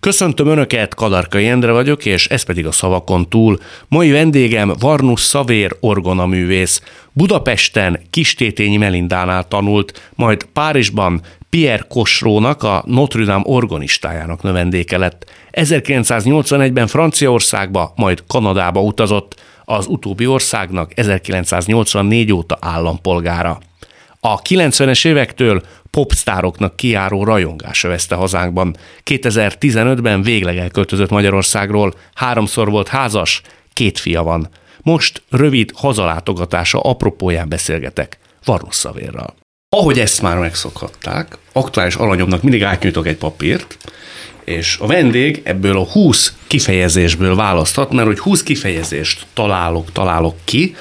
Köszöntöm Önöket, Kadarkai Endre vagyok, és ez pedig a szavakon túl. Mai vendégem Varnus Szavér orgonaművész. Budapesten Kistétényi Melindánál tanult, majd Párizsban Pierre Kosrónak, a Notre Dame organistájának növendéke lett. 1981-ben Franciaországba, majd Kanadába utazott, az utóbbi országnak 1984 óta állampolgára. A 90-es évektől popstároknak kiáró rajongás övezte hazánkban. 2015-ben végleg elköltözött Magyarországról, háromszor volt házas, két fia van. Most rövid hazalátogatása apropóján beszélgetek Varnus Szavérral. Ahogy ezt már megszokhatták, aktuális alanyomnak mindig átnyújtok egy papírt, és a vendég ebből a 20 kifejezésből választhat, mert hogy 20 kifejezést találok, találok ki,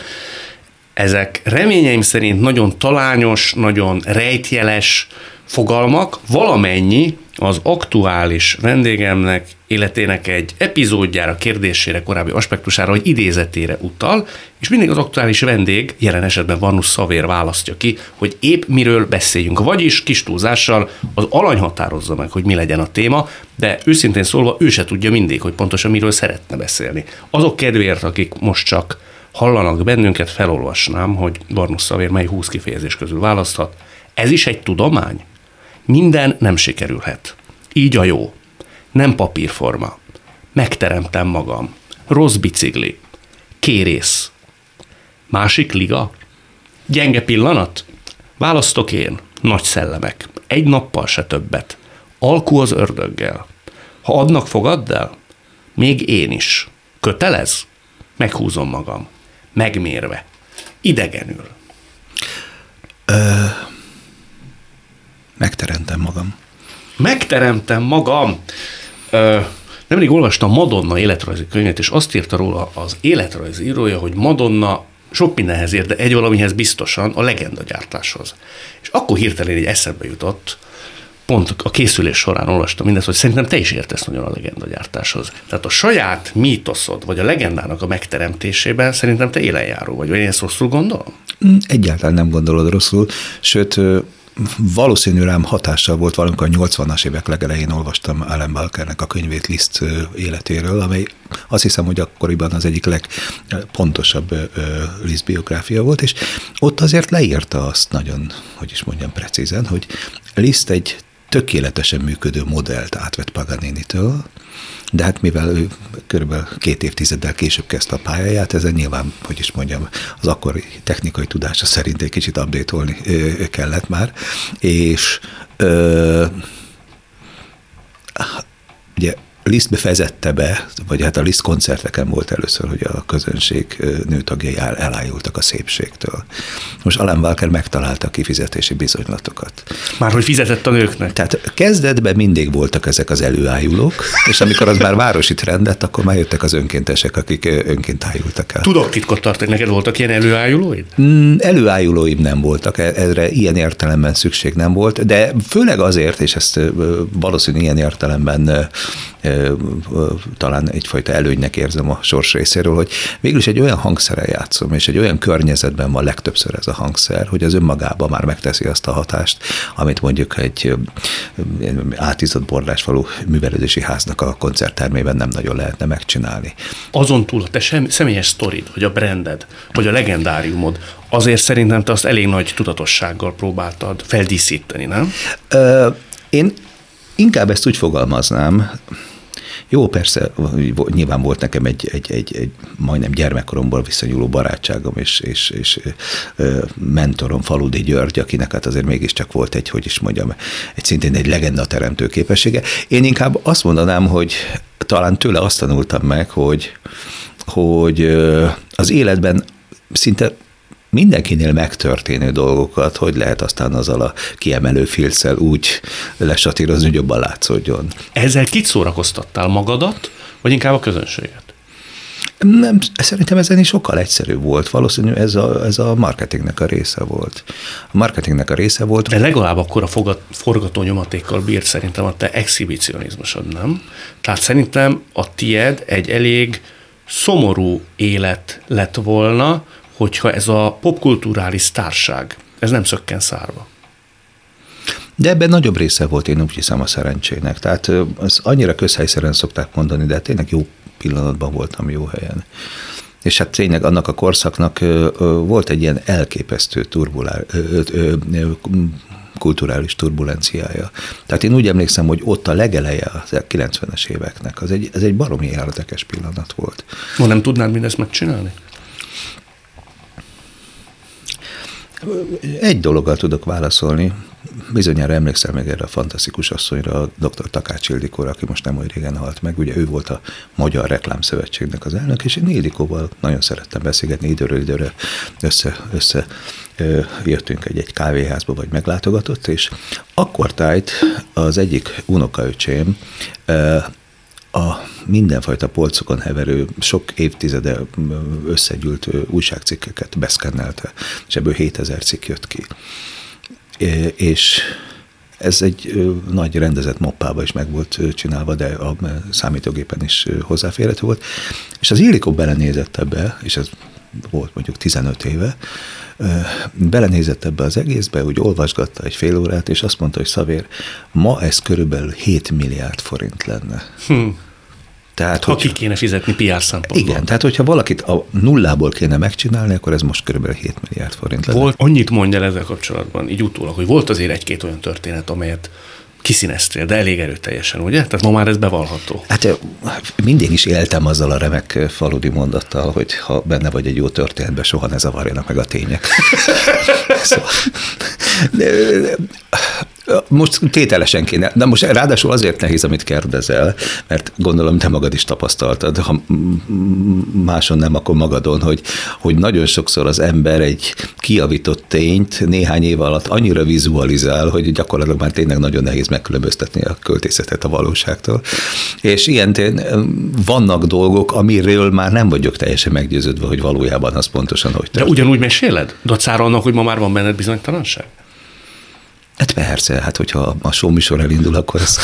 ezek reményeim szerint nagyon talányos, nagyon rejtjeles fogalmak, valamennyi az aktuális vendégemnek életének egy epizódjára, kérdésére, korábbi aspektusára, vagy idézetére utal, és mindig az aktuális vendég, jelen esetben Vannus Szavér választja ki, hogy épp miről beszéljünk. Vagyis kis túlzással az alany határozza meg, hogy mi legyen a téma, de őszintén szólva ő se tudja mindig, hogy pontosan miről szeretne beszélni. Azok kedvéért, akik most csak hallanak bennünket, felolvasnám, hogy Barnusz Szavér mely 20 kifejezés közül választhat. Ez is egy tudomány. Minden nem sikerülhet. Így a jó. Nem papírforma. Megteremtem magam. Rossz bicikli. Kérész. Másik liga. Gyenge pillanat. Választok én. Nagy szellemek. Egy nappal se többet. Alkú az ördöggel. Ha adnak, fogadd el? Még én is. Kötelez? Meghúzom magam megmérve, idegenül? Ö, megteremtem magam. Megteremtem magam. Ö, nemrég olvastam Madonna életrajzi könyvét, és azt írta róla az életrajzi írója, hogy Madonna sok mindenhez ért, de egy valamihez biztosan, a legendagyártáshoz. És akkor hirtelen egy eszembe jutott, pont a készülés során olvastam mindezt, hogy szerintem te is értesz nagyon a legendagyártáshoz. Tehát a saját mítoszod, vagy a legendának a megteremtésében szerintem te élenjáró vagy, vagy én ezt rosszul gondolom? Mm, egyáltalán nem gondolod rosszul, sőt, valószínű rám hatással volt valamikor a 80-as évek legelején olvastam Alan Balkernek a könyvét Liszt életéről, amely azt hiszem, hogy akkoriban az egyik legpontosabb Liszt biográfia volt, és ott azért leírta azt nagyon, hogy is mondjam precízen, hogy Liszt egy tökéletesen működő modellt átvett Paganini-től, de hát mivel ő körülbelül két évtizeddel később kezdte a pályáját, ezen nyilván, hogy is mondjam, az akkori technikai tudása szerint egy kicsit update kellett már, és ö, ugye Lisztbe vezette be, vagy hát a Liszt koncerteken volt először, hogy a közönség nőtagjai elájultak a szépségtől. Most Alan Walker megtalálta a kifizetési bizonylatokat. Már hogy fizetett a nőknek? Tehát kezdetben mindig voltak ezek az előájulók, és amikor az már városi trendet, akkor már jöttek az önkéntesek, akik önként ájultak el. Tudok titkot tartani, neked voltak ilyen előájulóid? Mm, előájulóim nem voltak, erre ilyen értelemben szükség nem volt, de főleg azért, és ezt valószínűleg ilyen értelemben talán egyfajta előnynek érzem a sors részéről, hogy végül is egy olyan hangszerrel játszom, és egy olyan környezetben van legtöbbször ez a hangszer, hogy az önmagában már megteszi azt a hatást, amit mondjuk egy átízott borlásfalú művelődési háznak a koncerttermében nem nagyon lehetne megcsinálni. Azon túl a te sem, személyes sztorid, vagy a branded, vagy a legendáriumod, azért szerintem te azt elég nagy tudatossággal próbáltad feldíszíteni, nem? Ö, én inkább ezt úgy fogalmaznám, jó, persze, nyilván volt nekem egy, egy, egy, egy majdnem gyermekkoromból visszanyúló barátságom és, és, és mentorom Faludi György, akinek hát azért mégiscsak volt egy, hogy is mondjam, egy szintén egy legenda teremtő képessége. Én inkább azt mondanám, hogy talán tőle azt tanultam meg, hogy, hogy az életben szinte mindenkinél megtörténő dolgokat, hogy lehet aztán azzal a kiemelő filccel úgy lesatírozni, hogy jobban látszódjon. Ezzel kit szórakoztattál magadat, vagy inkább a közönséget? Nem, szerintem ezen is sokkal egyszerűbb volt. Valószínű ez a, ez a marketingnek a része volt. A marketingnek a része volt. De legalább akkor a fogat, forgatónyomatékkal bírt szerintem a te exhibicionizmusod, nem? Tehát szerintem a tied egy elég szomorú élet lett volna, hogyha ez a popkulturális társág, ez nem szökken szárva. De ebben nagyobb része volt, én úgy hiszem, a szerencsének. Tehát az annyira közhelyszerűen szokták mondani, de tényleg jó pillanatban voltam jó helyen. És hát tényleg annak a korszaknak volt egy ilyen elképesztő turbulár, kulturális turbulenciája. Tehát én úgy emlékszem, hogy ott a legeleje a 90-es éveknek, az egy, ez egy baromi érdekes pillanat volt. Ma nem tudnád mindezt megcsinálni? Egy dologgal tudok válaszolni. Bizonyára emlékszel még erre a fantasztikus asszonyra, a dr. Takács Ildikóra, aki most nem olyan régen halt meg. Ugye ő volt a Magyar Reklámszövetségnek az elnök, és én Ildikóval nagyon szerettem beszélgetni időről időre össze, össze jöttünk egy-egy kávéházba, vagy meglátogatott, és akkor tájt az egyik unokaöcsém a mindenfajta polcokon heverő, sok évtizede összegyűlt újságcikkeket beszkennelte, és ebből 7000 cikk jött ki. És ez egy nagy rendezett moppába is meg volt csinálva, de a számítógépen is hozzáférhető volt. És az Illikó belenézett ebbe, és ez volt mondjuk 15 éve, belenézett ebbe az egészbe, úgy olvasgatta egy fél órát, és azt mondta, hogy Szavér, ma ez körülbelül 7 milliárd forint lenne. Hm. Tehát, ha ki kéne fizetni PR szempontból. Igen, tehát hogyha valakit a nullából kéne megcsinálni, akkor ez most körülbelül 7 milliárd forint lenne. Volt, annyit mondja ezzel kapcsolatban, így utólag, hogy volt azért egy-két olyan történet, amelyet kiszíneztél, de elég erőteljesen, ugye? Tehát ma már ez bevallható. Hát mindig is éltem azzal a remek faludi mondattal, hogy ha benne vagy egy jó történetben, soha ne zavarjanak meg a tények. szóval, most tételesen kéne, de most ráadásul azért nehéz, amit kérdezel, mert gondolom te magad is tapasztaltad, ha máson nem, akkor magadon, hogy, hogy nagyon sokszor az ember egy kiavított tényt néhány év alatt annyira vizualizál, hogy gyakorlatilag már tényleg nagyon nehéz megkülönböztetni a költészetet a valóságtól. És ilyen tény, vannak dolgok, amiről már nem vagyok teljesen meggyőződve, hogy valójában az pontosan hogy történt. De ugyanúgy meséled? Dacára annak, hogy ma már van benned bizonytalanság? Hát persze, hát hogyha a show műsor elindul, akkor ez...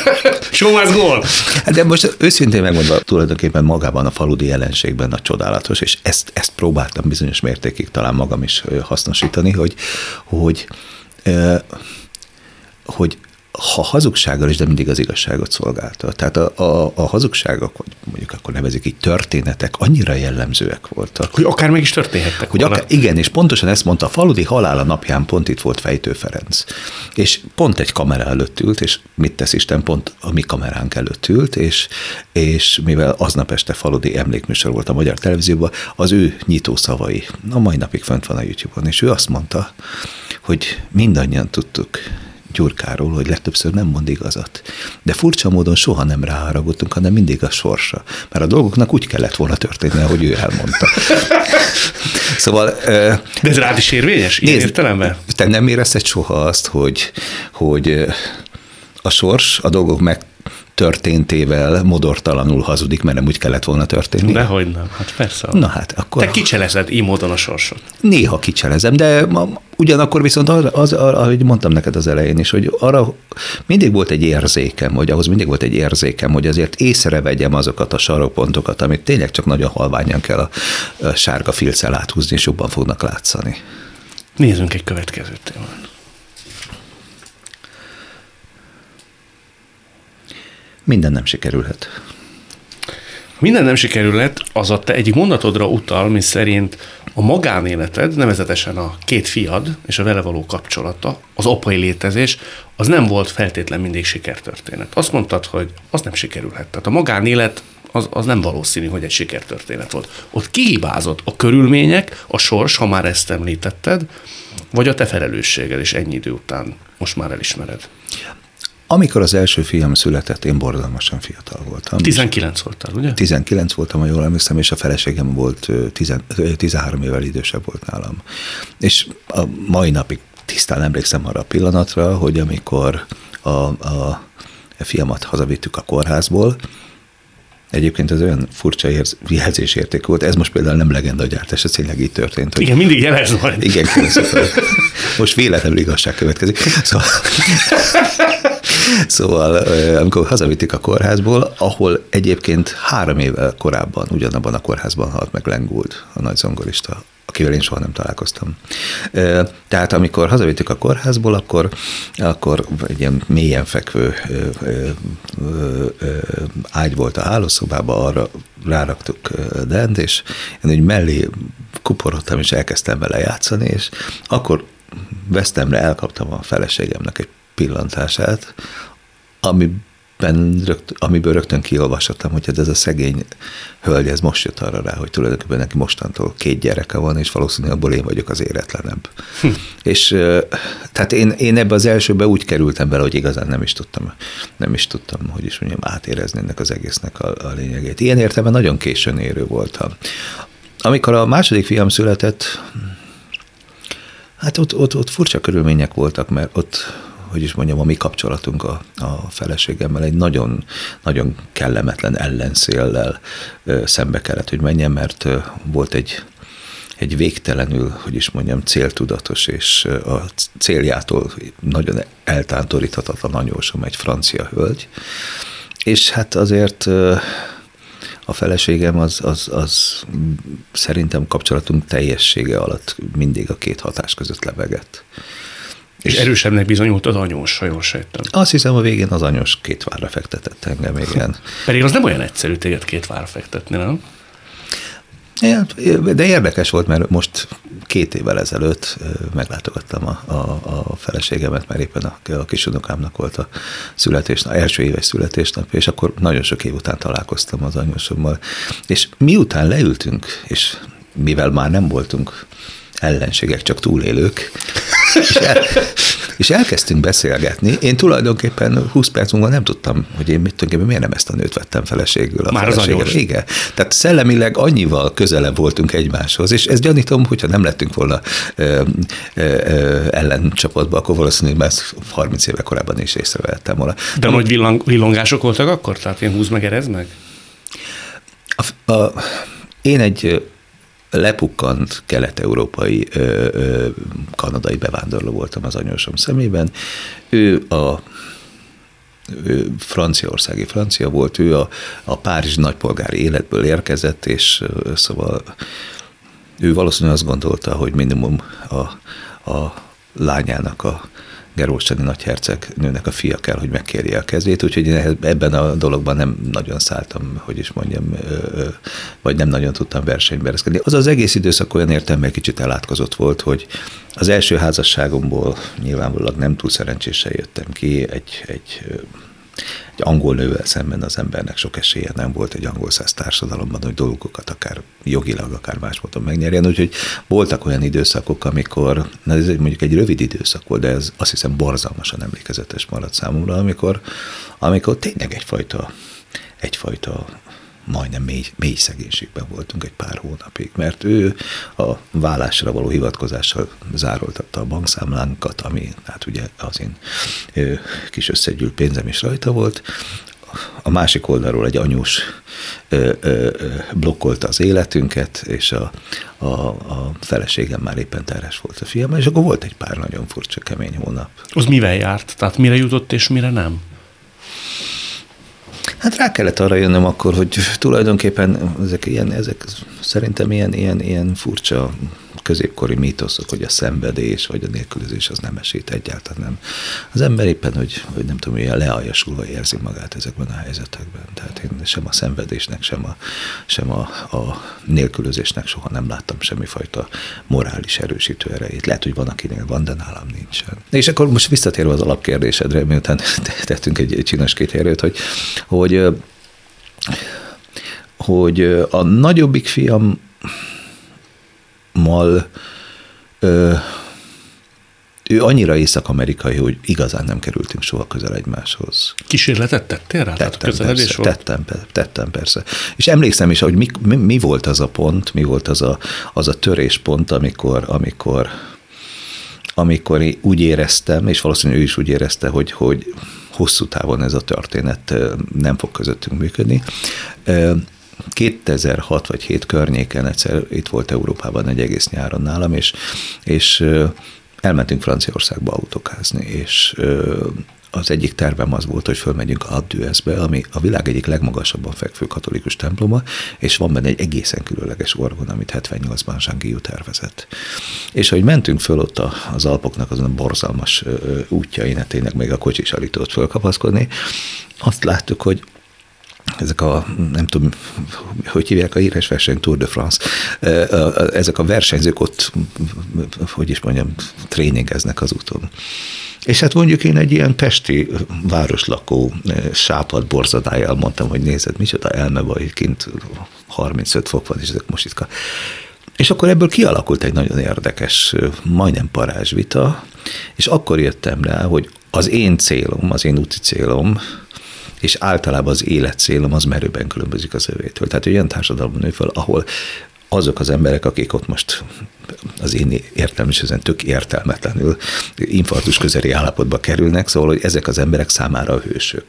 show must go Hát de most őszintén megmondva, tulajdonképpen magában a faludi jelenségben a csodálatos, és ezt, ezt próbáltam bizonyos mértékig talán magam is hasznosítani, hogy, hogy, hogy ha hazugsággal is, de mindig az igazságot szolgálta. Tehát a, a, a hazugságok, vagy mondjuk akkor nevezik így történetek, annyira jellemzőek voltak. Hogy akár meg is történhettek hogy akár, Igen, és pontosan ezt mondta, a faludi halála napján pont itt volt Fejtő Ferenc. És pont egy kamera előtt ült, és mit tesz Isten, pont a mi kameránk előtt ült, és, és mivel aznap este faludi emlékműsor volt a Magyar Televízióban, az ő nyitó szavai a mai napig fönt van a YouTube-on, és ő azt mondta, hogy mindannyian tudtuk, Gyurkáról, hogy legtöbbször nem mond igazat. De furcsa módon soha nem ráharagudtunk, hanem mindig a sorsa. Mert a dolgoknak úgy kellett volna történni, ahogy ő elmondta. szóval... De ez rád is érvényes? Ilyen nézd, értelemben? Te nem érezted soha azt, hogy, hogy a sors, a dolgok meg történtével modortalanul hazudik, mert nem úgy kellett volna történni. Dehogy nem, hát persze. Na hát, akkor... Te kicselezed így módon a sorsot. Néha kicselezem, de ugyanakkor viszont az, az, ahogy mondtam neked az elején is, hogy arra mindig volt egy érzékem, hogy ahhoz mindig volt egy érzékem, hogy azért észrevegyem azokat a sarokpontokat, amit tényleg csak nagyon halványan kell a, a sárga filccel áthúzni, és jobban fognak látszani. Nézzünk egy következő témát. Minden nem sikerülhet. Minden nem sikerülhet, az a te egyik mondatodra utal, mi szerint a magánéleted, nevezetesen a két fiad és a vele való kapcsolata, az apai létezés, az nem volt feltétlen mindig sikertörténet. Azt mondtad, hogy az nem sikerülhet. Tehát a magánélet az, az nem valószínű, hogy egy sikertörténet volt. Ott kihibázott a körülmények, a sors, ha már ezt említetted, vagy a te felelősséged, és ennyi idő után most már elismered. Amikor az első fiam született, én borzalmasan fiatal voltam. 19 voltál, ugye? 19 voltam, ha jól emlékszem, és a feleségem volt 10, 13 évvel idősebb volt nálam. És a mai napig tisztán emlékszem arra a pillanatra, hogy amikor a, a fiamat hazavittük a kórházból, Egyébként ez olyan furcsa érz, jelzésérték volt, ez most például nem legendagyártás, ez tényleg így történt. Hogy igen, mindig jelez majd. Igen, fel. Most véletlenül igazság következik. Szóval, szóval amikor hazavitték a kórházból, ahol egyébként három évvel korábban ugyanabban a kórházban halt meg Lenguld, a nagy zongorista, akivel én soha nem találkoztam. Tehát amikor hazavittük a kórházból, akkor, akkor egy ilyen mélyen fekvő ágy volt a hálószobában, arra ráraktuk Dent, és én úgy mellé kuporodtam, és elkezdtem vele játszani, és akkor vesztemre elkaptam a feleségemnek egy pillantását, ami ben rögt, amiből rögtön kiolvasottam, hogy ez a szegény hölgy, ez most jött arra rá, hogy tulajdonképpen neki mostantól két gyereke van, és valószínűleg abból én vagyok az éretlenebb. Hm. És tehát én, én ebbe az elsőbe úgy kerültem bele, hogy igazán nem is tudtam, nem is tudtam, hogy is mondjam, átérezni ennek az egésznek a, a lényegét. Ilyen értelemben nagyon későn érő voltam. Amikor a második fiam született, hát ott, ott, ott furcsa körülmények voltak, mert ott hogy is mondjam, a mi kapcsolatunk a, a feleségemmel egy nagyon, nagyon kellemetlen ellenszéllel szembe kellett, hogy menjen, mert volt egy egy végtelenül, hogy is mondjam, céltudatos, és a céljától nagyon eltántoríthatatlan anyósom, egy francia hölgy. És hát azért a feleségem az, az, az szerintem kapcsolatunk teljessége alatt mindig a két hatás között lebegett. És erősebbnek bizonyult az anyós, ha jól sejtem. Azt hiszem, a végén az anyós két várra fektetett engem, igen. Pedig az nem olyan egyszerű téged két várra fektetni, nem? De érdekes volt, mert most két évvel ezelőtt meglátogattam a, a, a feleségemet, mert éppen a, a kisunokámnak volt a születésnap, első éves születésnap, és akkor nagyon sok év után találkoztam az anyósommal. És miután leültünk, és mivel már nem voltunk ellenségek, csak túlélők, és, el, és elkezdtünk beszélgetni. Én tulajdonképpen 20 perc múlva nem tudtam, hogy én mit tudom, miért nem ezt a nőt vettem feleségül. A Már az anyós. Igen. Tehát szellemileg annyival közelebb voltunk egymáshoz, és ezt gyanítom, hogyha nem lettünk volna ö, ö, ö, ellencsapatba, akkor valószínűleg már 30 éve korábban is észrevettem volna. De nagy villang, villongások voltak akkor? Tehát ilyen húz meg, erez meg? A, a, én egy lepukkant kelet-európai kanadai bevándorló voltam az anyósom szemében. Ő a ő franciaországi francia volt, ő a, a Párizs nagypolgári életből érkezett, és szóval ő valószínűleg azt gondolta, hogy minimum a, a lányának a Gerolcsani nagyherceg nőnek a fia kell, hogy megkérje a kezét, úgyhogy én ebben a dologban nem nagyon szálltam, hogy is mondjam, vagy nem nagyon tudtam versenybe ereszkedni. Az az egész időszak olyan értelme kicsit elátkozott volt, hogy az első házasságomból nyilvánvalóan nem túl szerencsésen jöttem ki, egy, egy egy angol nővel szemben az embernek sok esélye nem volt egy angol száz társadalomban, hogy dolgokat akár jogilag, akár más módon megnyerjen. Úgyhogy voltak olyan időszakok, amikor, na ez mondjuk egy rövid időszak volt, de ez azt hiszem borzalmasan emlékezetes maradt számomra, amikor, amikor tényleg egyfajta egyfajta majdnem mély, mély szegénységben voltunk egy pár hónapig, mert ő a vállásra való hivatkozással zároltatta a bankszámlánkat, ami hát ugye az én kis összegyűlt pénzem is rajta volt, a másik oldalról egy anyós ö, ö, blokkolta az életünket, és a, a, a feleségem már éppen teres volt a fiam, és akkor volt egy pár nagyon furcsa, kemény hónap. Az mivel járt? Tehát mire jutott és mire nem? Hát rá kellett arra jönnöm akkor, hogy tulajdonképpen ezek, ilyen, ezek szerintem ilyen, ilyen, ilyen furcsa középkori mítoszok, hogy a szenvedés vagy a nélkülözés az nem esít egyáltalán nem. Az ember éppen, hogy, hogy nem tudom, ilyen lealjasulva érzi magát ezekben a helyzetekben. Tehát én sem a szenvedésnek, sem a, sem a, a nélkülözésnek soha nem láttam semmifajta morális erősítő erejét. Lehet, hogy van, akinél van, de nálam nincsen. És akkor most visszatérve az alapkérdésedre, miután tettünk egy, egy csinos két hogy, hogy hogy a nagyobbik fiam mal ö, ő annyira észak-amerikai, hogy igazán nem kerültünk soha közel egymáshoz. Kísérletet tettél rá? Tettem, persze, volt? Tettem, tettem, persze. És emlékszem is, hogy mi, mi, mi volt az a pont, mi volt az a, az a töréspont, amikor, amikor, amikor én úgy éreztem, és valószínűleg ő is úgy érezte, hogy, hogy hosszú távon ez a történet nem fog közöttünk működni 2006 vagy 7 környéken egyszer itt volt Európában egy egész nyáron nálam, és, és elmentünk Franciaországba autokázni, és az egyik tervem az volt, hogy fölmegyünk Abdüeszbe, ami a világ egyik legmagasabban fekvő katolikus temploma, és van benne egy egészen különleges orgon, amit 78-ban Jean Guillou tervezett. És ahogy mentünk föl ott az Alpoknak azon a borzalmas útjain, hát tényleg még a kocsi is alig tudott fölkapaszkodni, azt láttuk, hogy ezek a, nem tudom, hogy hívják a híres verseny, Tour de France, ezek a versenyzők ott, hogy is mondjam, tréningeznek az úton. És hát mondjuk én egy ilyen pesti városlakó sápad borzadájjal mondtam, hogy nézed, micsoda elme vagy, kint 35 fok van, és ezek most itt és akkor ebből kialakult egy nagyon érdekes, majdnem parázsvita, és akkor jöttem rá, hogy az én célom, az én úti célom, és általában az élet célom az merőben különbözik az övétől. Tehát olyan társadalomban nő fel, ahol azok az emberek, akik ott most az én értelmesen tök értelmetlenül infarktus közeli állapotba kerülnek, szóval, hogy ezek az emberek számára a hősök.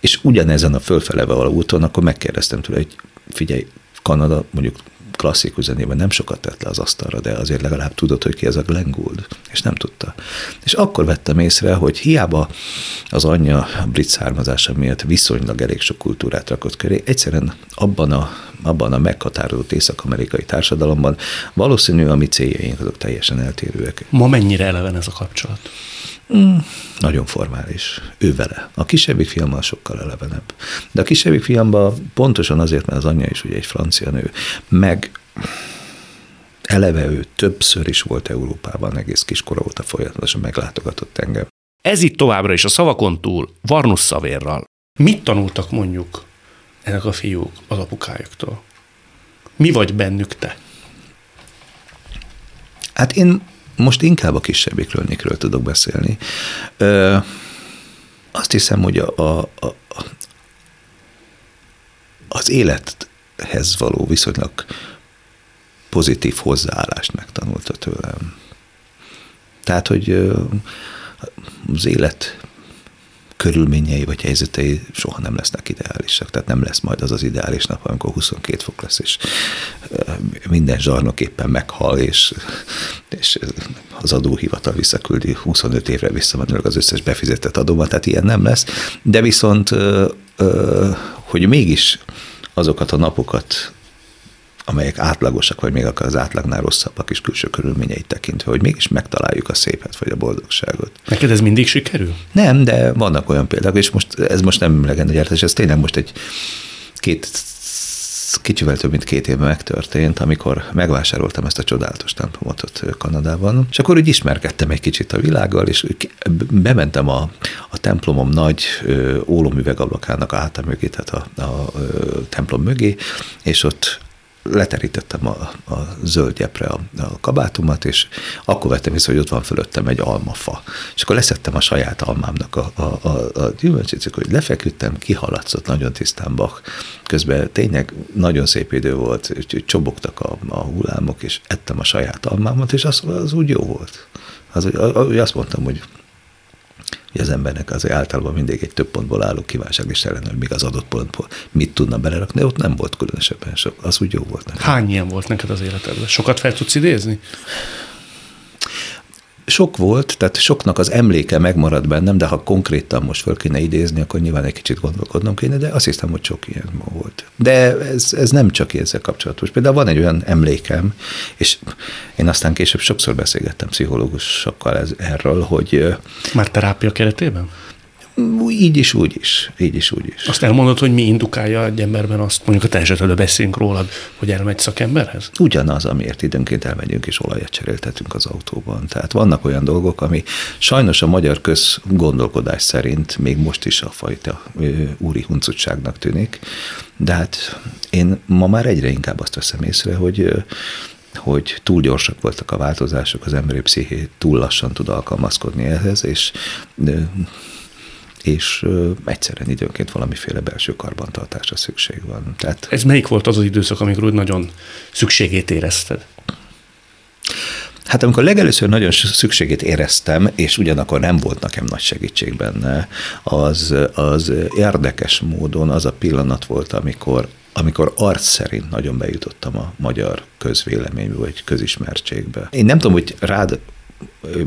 És ugyanezen a fölfele való úton, akkor megkérdeztem tőle, hogy figyelj, Kanada mondjuk klasszikus zenében nem sokat tett le az asztalra, de azért legalább tudod, hogy ki ez a Glenn Gould, és nem tudta. És akkor vettem észre, hogy hiába az anyja brit származása miatt viszonylag elég sok kultúrát rakott köré, egyszerűen abban a, abban a meghatározott észak-amerikai társadalomban valószínű a mi céljaink azok teljesen eltérőek. Ma mennyire eleven ez a kapcsolat? Mm, nagyon formális. Ő vele. A kisebbik fiammal sokkal elevenebb. De a kisebbik fiamban pontosan azért, mert az anyja is ugye egy francia nő, meg eleve ő többször is volt Európában, egész kiskora óta folyamatosan meglátogatott engem. Ez itt továbbra is a szavakon túl, Varnus Szavérral. Mit tanultak mondjuk ezek a fiúk az apukájuktól? Mi vagy bennük te? Hát én most inkább a kisebbikről, Nikről tudok beszélni. Ö, azt hiszem, hogy a, a, a, az élethez való viszonylag pozitív hozzáállást megtanulta tőlem. Tehát, hogy az élet körülményei vagy helyzetei soha nem lesznek ideálisak. Tehát nem lesz majd az az ideális nap, amikor 22 fok lesz, és minden zsarnok éppen meghal, és, és az adóhivatal visszaküldi 25 évre visszamenőleg az összes befizetett adómat, tehát ilyen nem lesz. De viszont, hogy mégis azokat a napokat amelyek átlagosak, vagy még akár az átlagnál rosszabbak is külső körülményeit tekintve, hogy mégis megtaláljuk a szépet, vagy a boldogságot. Neked ez mindig sikerül? Nem, de vannak olyan példák, és most ez most nem legendagyártás, ez tényleg most egy két kicsivel több mint két éve megtörtént, amikor megvásároltam ezt a csodálatos templomot ott Kanadában, és akkor úgy ismerkedtem egy kicsit a világgal, és bementem a, a templomom nagy ólomüvegablakának a háta mögé, tehát a, a, a templom mögé, és ott leterítettem a, a zöld gyepre a, a kabátomat, és akkor vettem észre, hogy ott van fölöttem egy almafa. És akkor leszettem a saját almámnak a, a, a, a gyümölcsét, hogy lefeküdtem, kihaladszott nagyon tisztán bak. Közben tényleg nagyon szép idő volt, csobogtak a, a hullámok, és ettem a saját almámat, és az, az úgy jó volt. Az, azt mondtam, hogy hogy az embernek az általában mindig egy több pontból álló kívánság is ellen, hogy még az adott pontból mit tudna belerakni, ott nem volt különösebben sok, az úgy jó volt nekem. Hány ilyen volt neked az életedben? Sokat fel tudsz idézni? Sok volt, tehát soknak az emléke megmaradt bennem, de ha konkrétan most föl kéne idézni, akkor nyilván egy kicsit gondolkodnom kéne, de azt hiszem, hogy sok ilyen volt. De ez, ez nem csak ezzel kapcsolatos. Például van egy olyan emlékem, és én aztán később sokszor beszélgettem pszichológusokkal ez, erről, hogy... Már terápia keretében? Így is, úgy is. Így is, úgy is. Azt elmondod, hogy mi indukálja egy emberben azt, mondjuk a te esetedben beszélünk rólad, hogy elmegy szakemberhez? Ugyanaz, amiért időnként elmegyünk és olajat cseréltetünk az autóban. Tehát vannak olyan dolgok, ami sajnos a magyar közgondolkodás szerint még most is a fajta úri huncutságnak tűnik, de hát én ma már egyre inkább azt veszem észre, hogy hogy túl gyorsak voltak a változások, az emberi psziché túl lassan tud alkalmazkodni ehhez, és és egyszerűen időnként valamiféle belső karbantartásra szükség van. Tehát, Ez melyik volt az az időszak, amikor úgy nagyon szükségét érezted? Hát amikor legelőször nagyon szükségét éreztem, és ugyanakkor nem volt nekem nagy segítség benne, az, az érdekes módon az a pillanat volt, amikor amikor arc szerint nagyon bejutottam a magyar közvéleménybe, vagy közismertségbe. Én nem tudom, hogy rád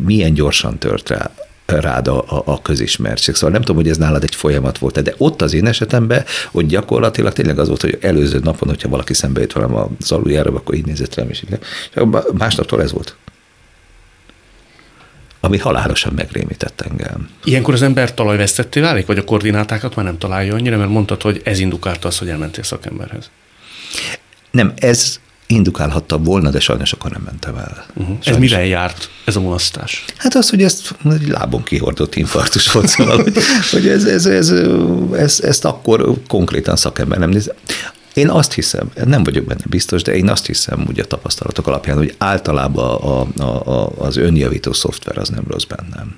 milyen gyorsan tört rá rád a, a, a közismertség. Szóval nem tudom, hogy ez nálad egy folyamat volt de ott az én esetemben, hogy gyakorlatilag tényleg az volt, hogy előző napon, hogyha valaki szembe jött velem az aluljára, akkor így nézett rám, és így, másnaptól ez volt ami halálosan megrémített engem. Ilyenkor az ember talajvesztetté válik, vagy a koordinátákat már nem találja annyira, mert mondtad, hogy ez indukálta az, hogy elmentél szakemberhez. Nem, ez indukálhatta volna, de sajnos akkor nem mentem el. Uh-huh. Ez mivel járt, ez a mulasztás? Hát az, hogy ezt egy lábon kihordott infarktus volt, szóval, hogy, hogy ez, ez, ez, ez, ezt akkor konkrétan szakember nem néz. Én azt hiszem, nem vagyok benne biztos, de én azt hiszem úgy a tapasztalatok alapján, hogy általában a, a, a, az önjavító szoftver az nem rossz bennem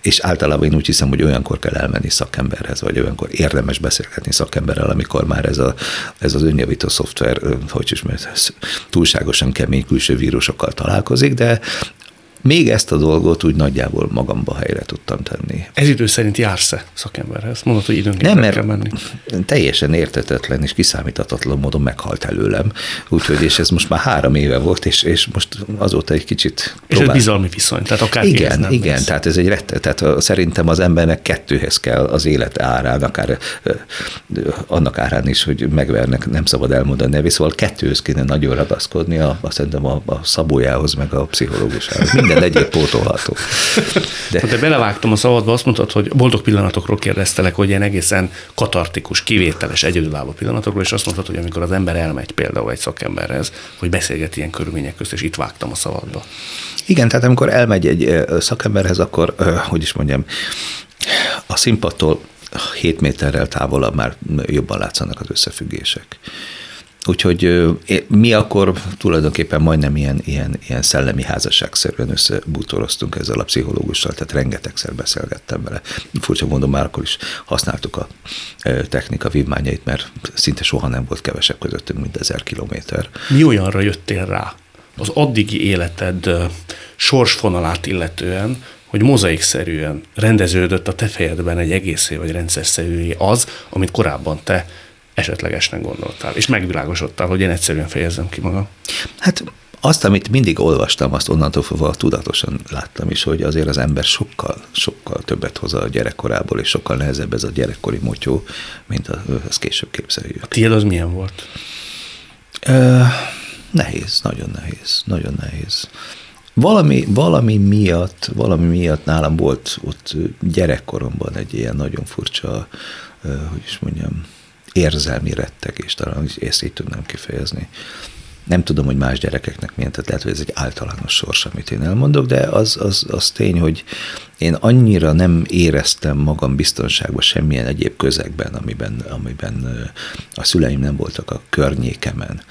és általában én úgy hiszem, hogy olyankor kell elmenni szakemberhez, vagy olyankor érdemes beszélgetni szakemberrel, amikor már ez, a, ez az önjavító szoftver, hogy is mert túlságosan kemény külső vírusokkal találkozik, de még ezt a dolgot úgy nagyjából magamba helyre tudtam tenni. Ez idő szerint jársz-e szakemberhez? Mondod, hogy időnként Nem, mert kell menni. teljesen értetetlen és kiszámíthatatlan módon meghalt előlem, úgyhogy és ez most már három éve volt, és, és most azóta egy kicsit És ez bizalmi viszony, tehát akár Igen, nem igen, lesz. tehát ez egy rettet, tehát szerintem az embernek kettőhez kell az élet árán, akár annak árán is, hogy megvernek, nem szabad elmondani nevét, szóval kettőhöz kéne nagyon ragaszkodni, a, a, szerintem a, a szabójához, meg a pszichológusához. Minden minden egyéb pótolható. De... de belevágtam a szabadba, azt mondtad, hogy boldog pillanatokról kérdeztelek, hogy ilyen egészen katartikus, kivételes, egyedülálló pillanatokról, és azt mondtad, hogy amikor az ember elmegy például egy szakemberhez, hogy beszélget ilyen körülmények közt, és itt vágtam a szabadba. Igen, tehát amikor elmegy egy szakemberhez, akkor, hogy is mondjam, a színpadtól 7 méterrel távolabb már jobban látszanak az összefüggések. Úgyhogy mi akkor tulajdonképpen majdnem ilyen, ilyen, ilyen szellemi házasságszerűen összebútoroztunk ezzel a pszichológussal, tehát rengetegszer beszélgettem vele. Furcsa mondom, már akkor is használtuk a technika vívmányait, mert szinte soha nem volt kevesebb közöttünk, mint ezer kilométer. Mi olyanra jöttél rá az addigi életed sorsfonalát illetően, hogy mozaikszerűen rendeződött a te fejedben egy egészé vagy rendszerszerű az, amit korábban te esetlegesnek gondoltál, és megvilágosodtál, hogy én egyszerűen fejezzem ki magam? Hát azt, amit mindig olvastam, azt onnantól fogva tudatosan láttam is, hogy azért az ember sokkal, sokkal többet hoz a gyerekkorából, és sokkal nehezebb ez a gyerekkori motyó, mint az később képzeljük. A tiéd az milyen volt? Ö, nehéz, nagyon nehéz, nagyon nehéz. Valami, valami miatt, valami miatt nálam volt ott gyerekkoromban egy ilyen nagyon furcsa, hogy is mondjam, érzelmi rettegés, talán ezt így tudnám kifejezni. Nem tudom, hogy más gyerekeknek milyen, tehát lehet, hogy ez egy általános sors, amit én elmondok, de az, az, az tény, hogy én annyira nem éreztem magam biztonságban semmilyen egyéb közegben, amiben, amiben a szüleim nem voltak a környékemen.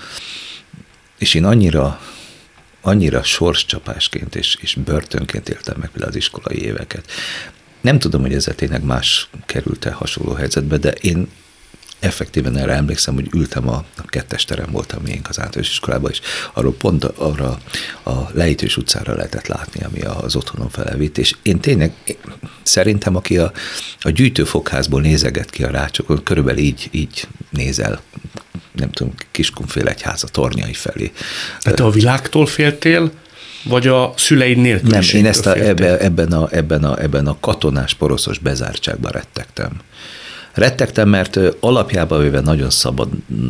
És én annyira annyira sorscsapásként és, és börtönként éltem meg például az iskolai éveket. Nem tudom, hogy ezzel tényleg más került-e hasonló helyzetbe, de én effektíven erre emlékszem, hogy ültem a, a kettes terem voltam miénk az általános iskolában, és arról pont arra a lejtős utcára lehetett látni, ami az otthonom felevitt, és én tényleg szerintem, aki a, a gyűjtőfokházból nézeget ki a rácsokon, körülbelül így, így nézel nem tudom, Kiskunfél egyháza tornyai felé. Tehát a világtól féltél, vagy a szüleid nélkül Nem, én ezt a, ebbe, ebben, a, ebben, a, ebben a katonás poroszos bezártságban rettegtem. Rettegtem, mert alapjában véve nagyon szabad mm,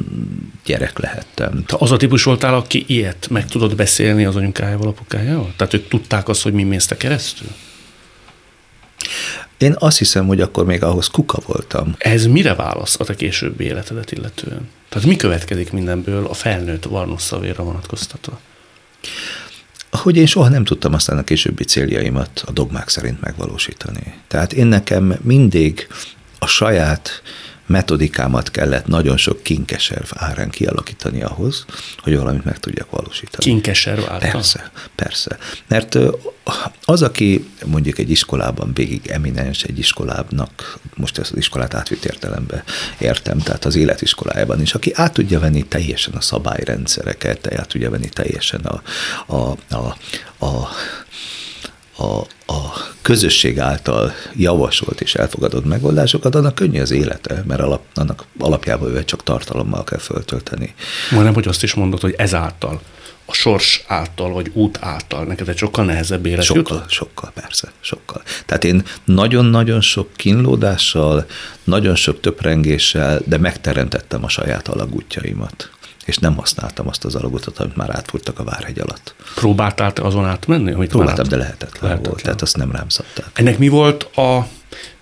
gyerek lehettem. Te az a típus voltál, aki ilyet meg tudod beszélni az anyukájával, apukájával? Tehát ők tudták azt, hogy mi mész te keresztül? Én azt hiszem, hogy akkor még ahhoz kuka voltam. Ez mire válasz a te későbbi életedet illetően? Tehát mi következik mindenből a felnőtt varnusszavéra vonatkoztatva? Hogy én soha nem tudtam aztán a későbbi céljaimat a dogmák szerint megvalósítani. Tehát én nekem mindig a saját metodikámat kellett nagyon sok kinkeserv árán kialakítani ahhoz, hogy valamit meg tudjak valósítani. Kinkeserv árán? Persze, persze. Mert az, aki mondjuk egy iskolában végig eminens, egy iskolának, most ezt az iskolát átvitt értelembe értem, tehát az életiskolájában is, aki át tudja venni teljesen a szabályrendszereket, át tudja venni teljesen a, a, a, a a, a közösség által javasolt és elfogadott megoldásokat, annak könnyű az élete, mert alap, annak alapjában ő csak tartalommal kell föltölteni. Majdnem, hogy azt is mondod, hogy ezáltal a sors által, vagy út által? Neked egy sokkal nehezebb élet Sokkal, jutott? sokkal, persze, sokkal. Tehát én nagyon-nagyon sok kínlódással, nagyon sok töprengéssel, de megteremtettem a saját alagútjaimat. És nem használtam azt az alagutat, amit már átfuttak a Várhegy alatt. Próbáltál te azon átmenni? Amit Próbáltam, már de lehetetlen, lehetetlen volt, tehát azt nem rám szabták. Ennek mi volt a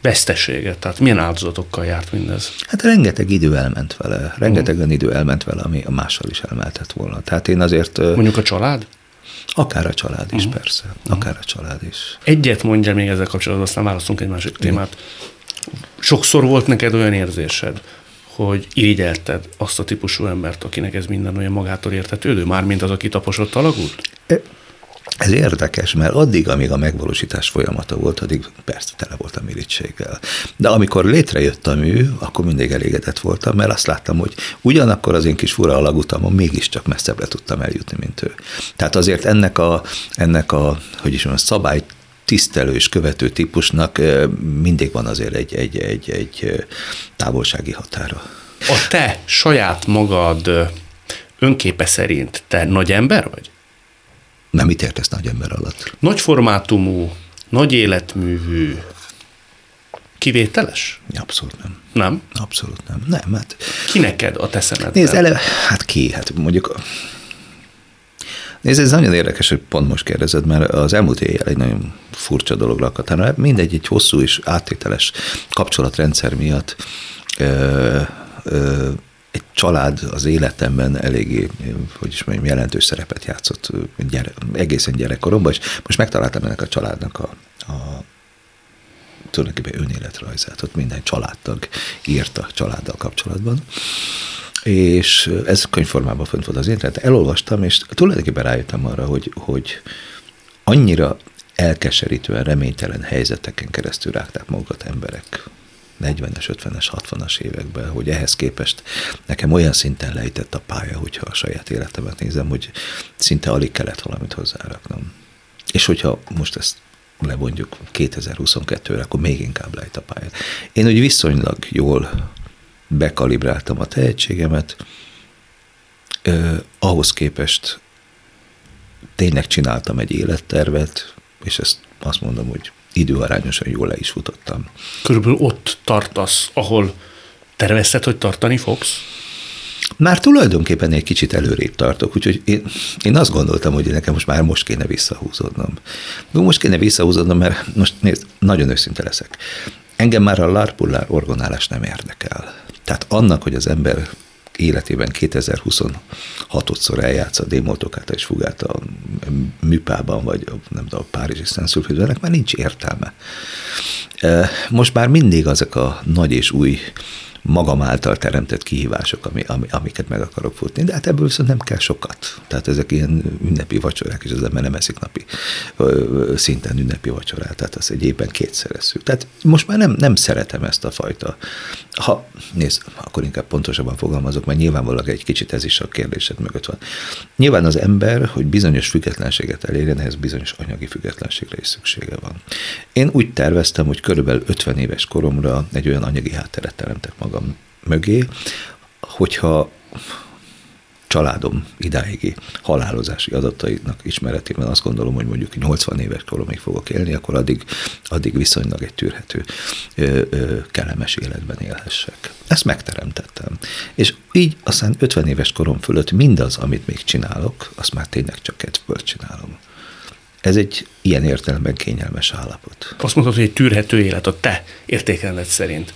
vesztesége? Tehát milyen áldozatokkal járt mindez? Hát rengeteg idő elment vele, rengetegen idő elment vele, ami a mással is elmeltett volna. Tehát én azért... Mondjuk a család? Akár a család is, persze. Akár a család is. Egyet mondja még ezzel kapcsolatban, aztán választunk egy másik témát. Sokszor volt neked olyan érzésed, hogy irigyelted azt a típusú embert, akinek ez minden olyan magától értetődő, mármint az, aki taposott a lagút? Ez érdekes, mert addig, amíg a megvalósítás folyamata volt, addig persze tele voltam irítséggel. De amikor létrejött a mű, akkor mindig elégedett voltam, mert azt láttam, hogy ugyanakkor az én kis fura alagutamon mégiscsak messzebbre tudtam eljutni, mint ő. Tehát azért ennek a, ennek a hogy is mondjam, szabály tisztelő és követő típusnak mindig van azért egy, egy, egy, egy távolsági határa. A te saját magad önképe szerint te nagy ember vagy? Nem mit értesz nagy ember alatt? Nagy formátumú, nagy életművű, kivételes? Abszolút nem. Nem? Abszolút nem. Nem, hát Ki neked a te szemedben? Nézd, ele, hát ki? Hát mondjuk Nézd, ez nagyon érdekes, hogy pont most kérdezed, mert az elmúlt éjjel egy nagyon furcsa dolog lakadt. Hát mindegy, egy hosszú és áttételes kapcsolatrendszer miatt ö, ö, egy család az életemben eléggé, hogy is mondjam, jelentős szerepet játszott gyere, egészen gyerekkoromban, és most megtaláltam ennek a családnak a, a tulajdonképpen önéletrajzát, ott minden családtag írta családdal kapcsolatban és ez könyvformában fönt volt az interneten, elolvastam, és tulajdonképpen rájöttem arra, hogy, hogy annyira elkeserítően reménytelen helyzeteken keresztül rágták magukat emberek 40-es, 50-es, 60-as években, hogy ehhez képest nekem olyan szinten lejtett a pálya, hogyha a saját életemet nézem, hogy szinte alig kellett valamit hozzáraknom. És hogyha most ezt lebondjuk 2022-re, akkor még inkább lejt a pálya. Én úgy viszonylag jól bekalibráltam a tehetségemet, eh, ahhoz képest tényleg csináltam egy élettervet, és ezt azt mondom, hogy időarányosan jól le is futottam. Körülbelül ott tartasz, ahol tervezted, hogy tartani fogsz? Már tulajdonképpen egy kicsit előrébb tartok, úgyhogy én, én azt gondoltam, hogy nekem most már most kéne visszahúzódnom. De most kéne visszahúzódnom, mert most nézd, nagyon őszinte leszek. Engem már a larpullár orgonálás nem érdekel. Tehát annak, hogy az ember életében 2026-szor eljátsz a démoltokát és fugát a műpában, vagy nem tudom, a Párizsi Szentszülföldben, ennek már nincs értelme. Most már mindig azok a nagy és új magam által teremtett kihívások, ami, ami, amiket meg akarok futni. De hát ebből viszont nem kell sokat. Tehát ezek ilyen ünnepi vacsorák, és az ember nem eszik napi ö, szinten ünnepi vacsorát, tehát az egy évben kétszer. Tehát most már nem, nem szeretem ezt a fajta. Ha, nézd, akkor inkább pontosabban fogalmazok, mert nyilvánvalóan egy kicsit ez is a kérdésed mögött van. Nyilván az ember, hogy bizonyos függetlenséget elérjen, ehhez bizonyos anyagi függetlenségre is szüksége van. Én úgy terveztem, hogy körülbelül 50 éves koromra egy olyan anyagi hátteret teremtek magam mögé, hogyha családom idáigi halálozási adatainak ismeretében azt gondolom, hogy mondjuk 80 éves koromig fogok élni, akkor addig, addig viszonylag egy tűrhető, ö, ö, kellemes életben élhessek. Ezt megteremtettem. És így aztán 50 éves korom fölött mindaz, amit még csinálok, azt már tényleg csak kedvből csinálom. Ez egy ilyen értelemben kényelmes állapot. Azt mondod, hogy egy tűrhető élet a te értékeled szerint.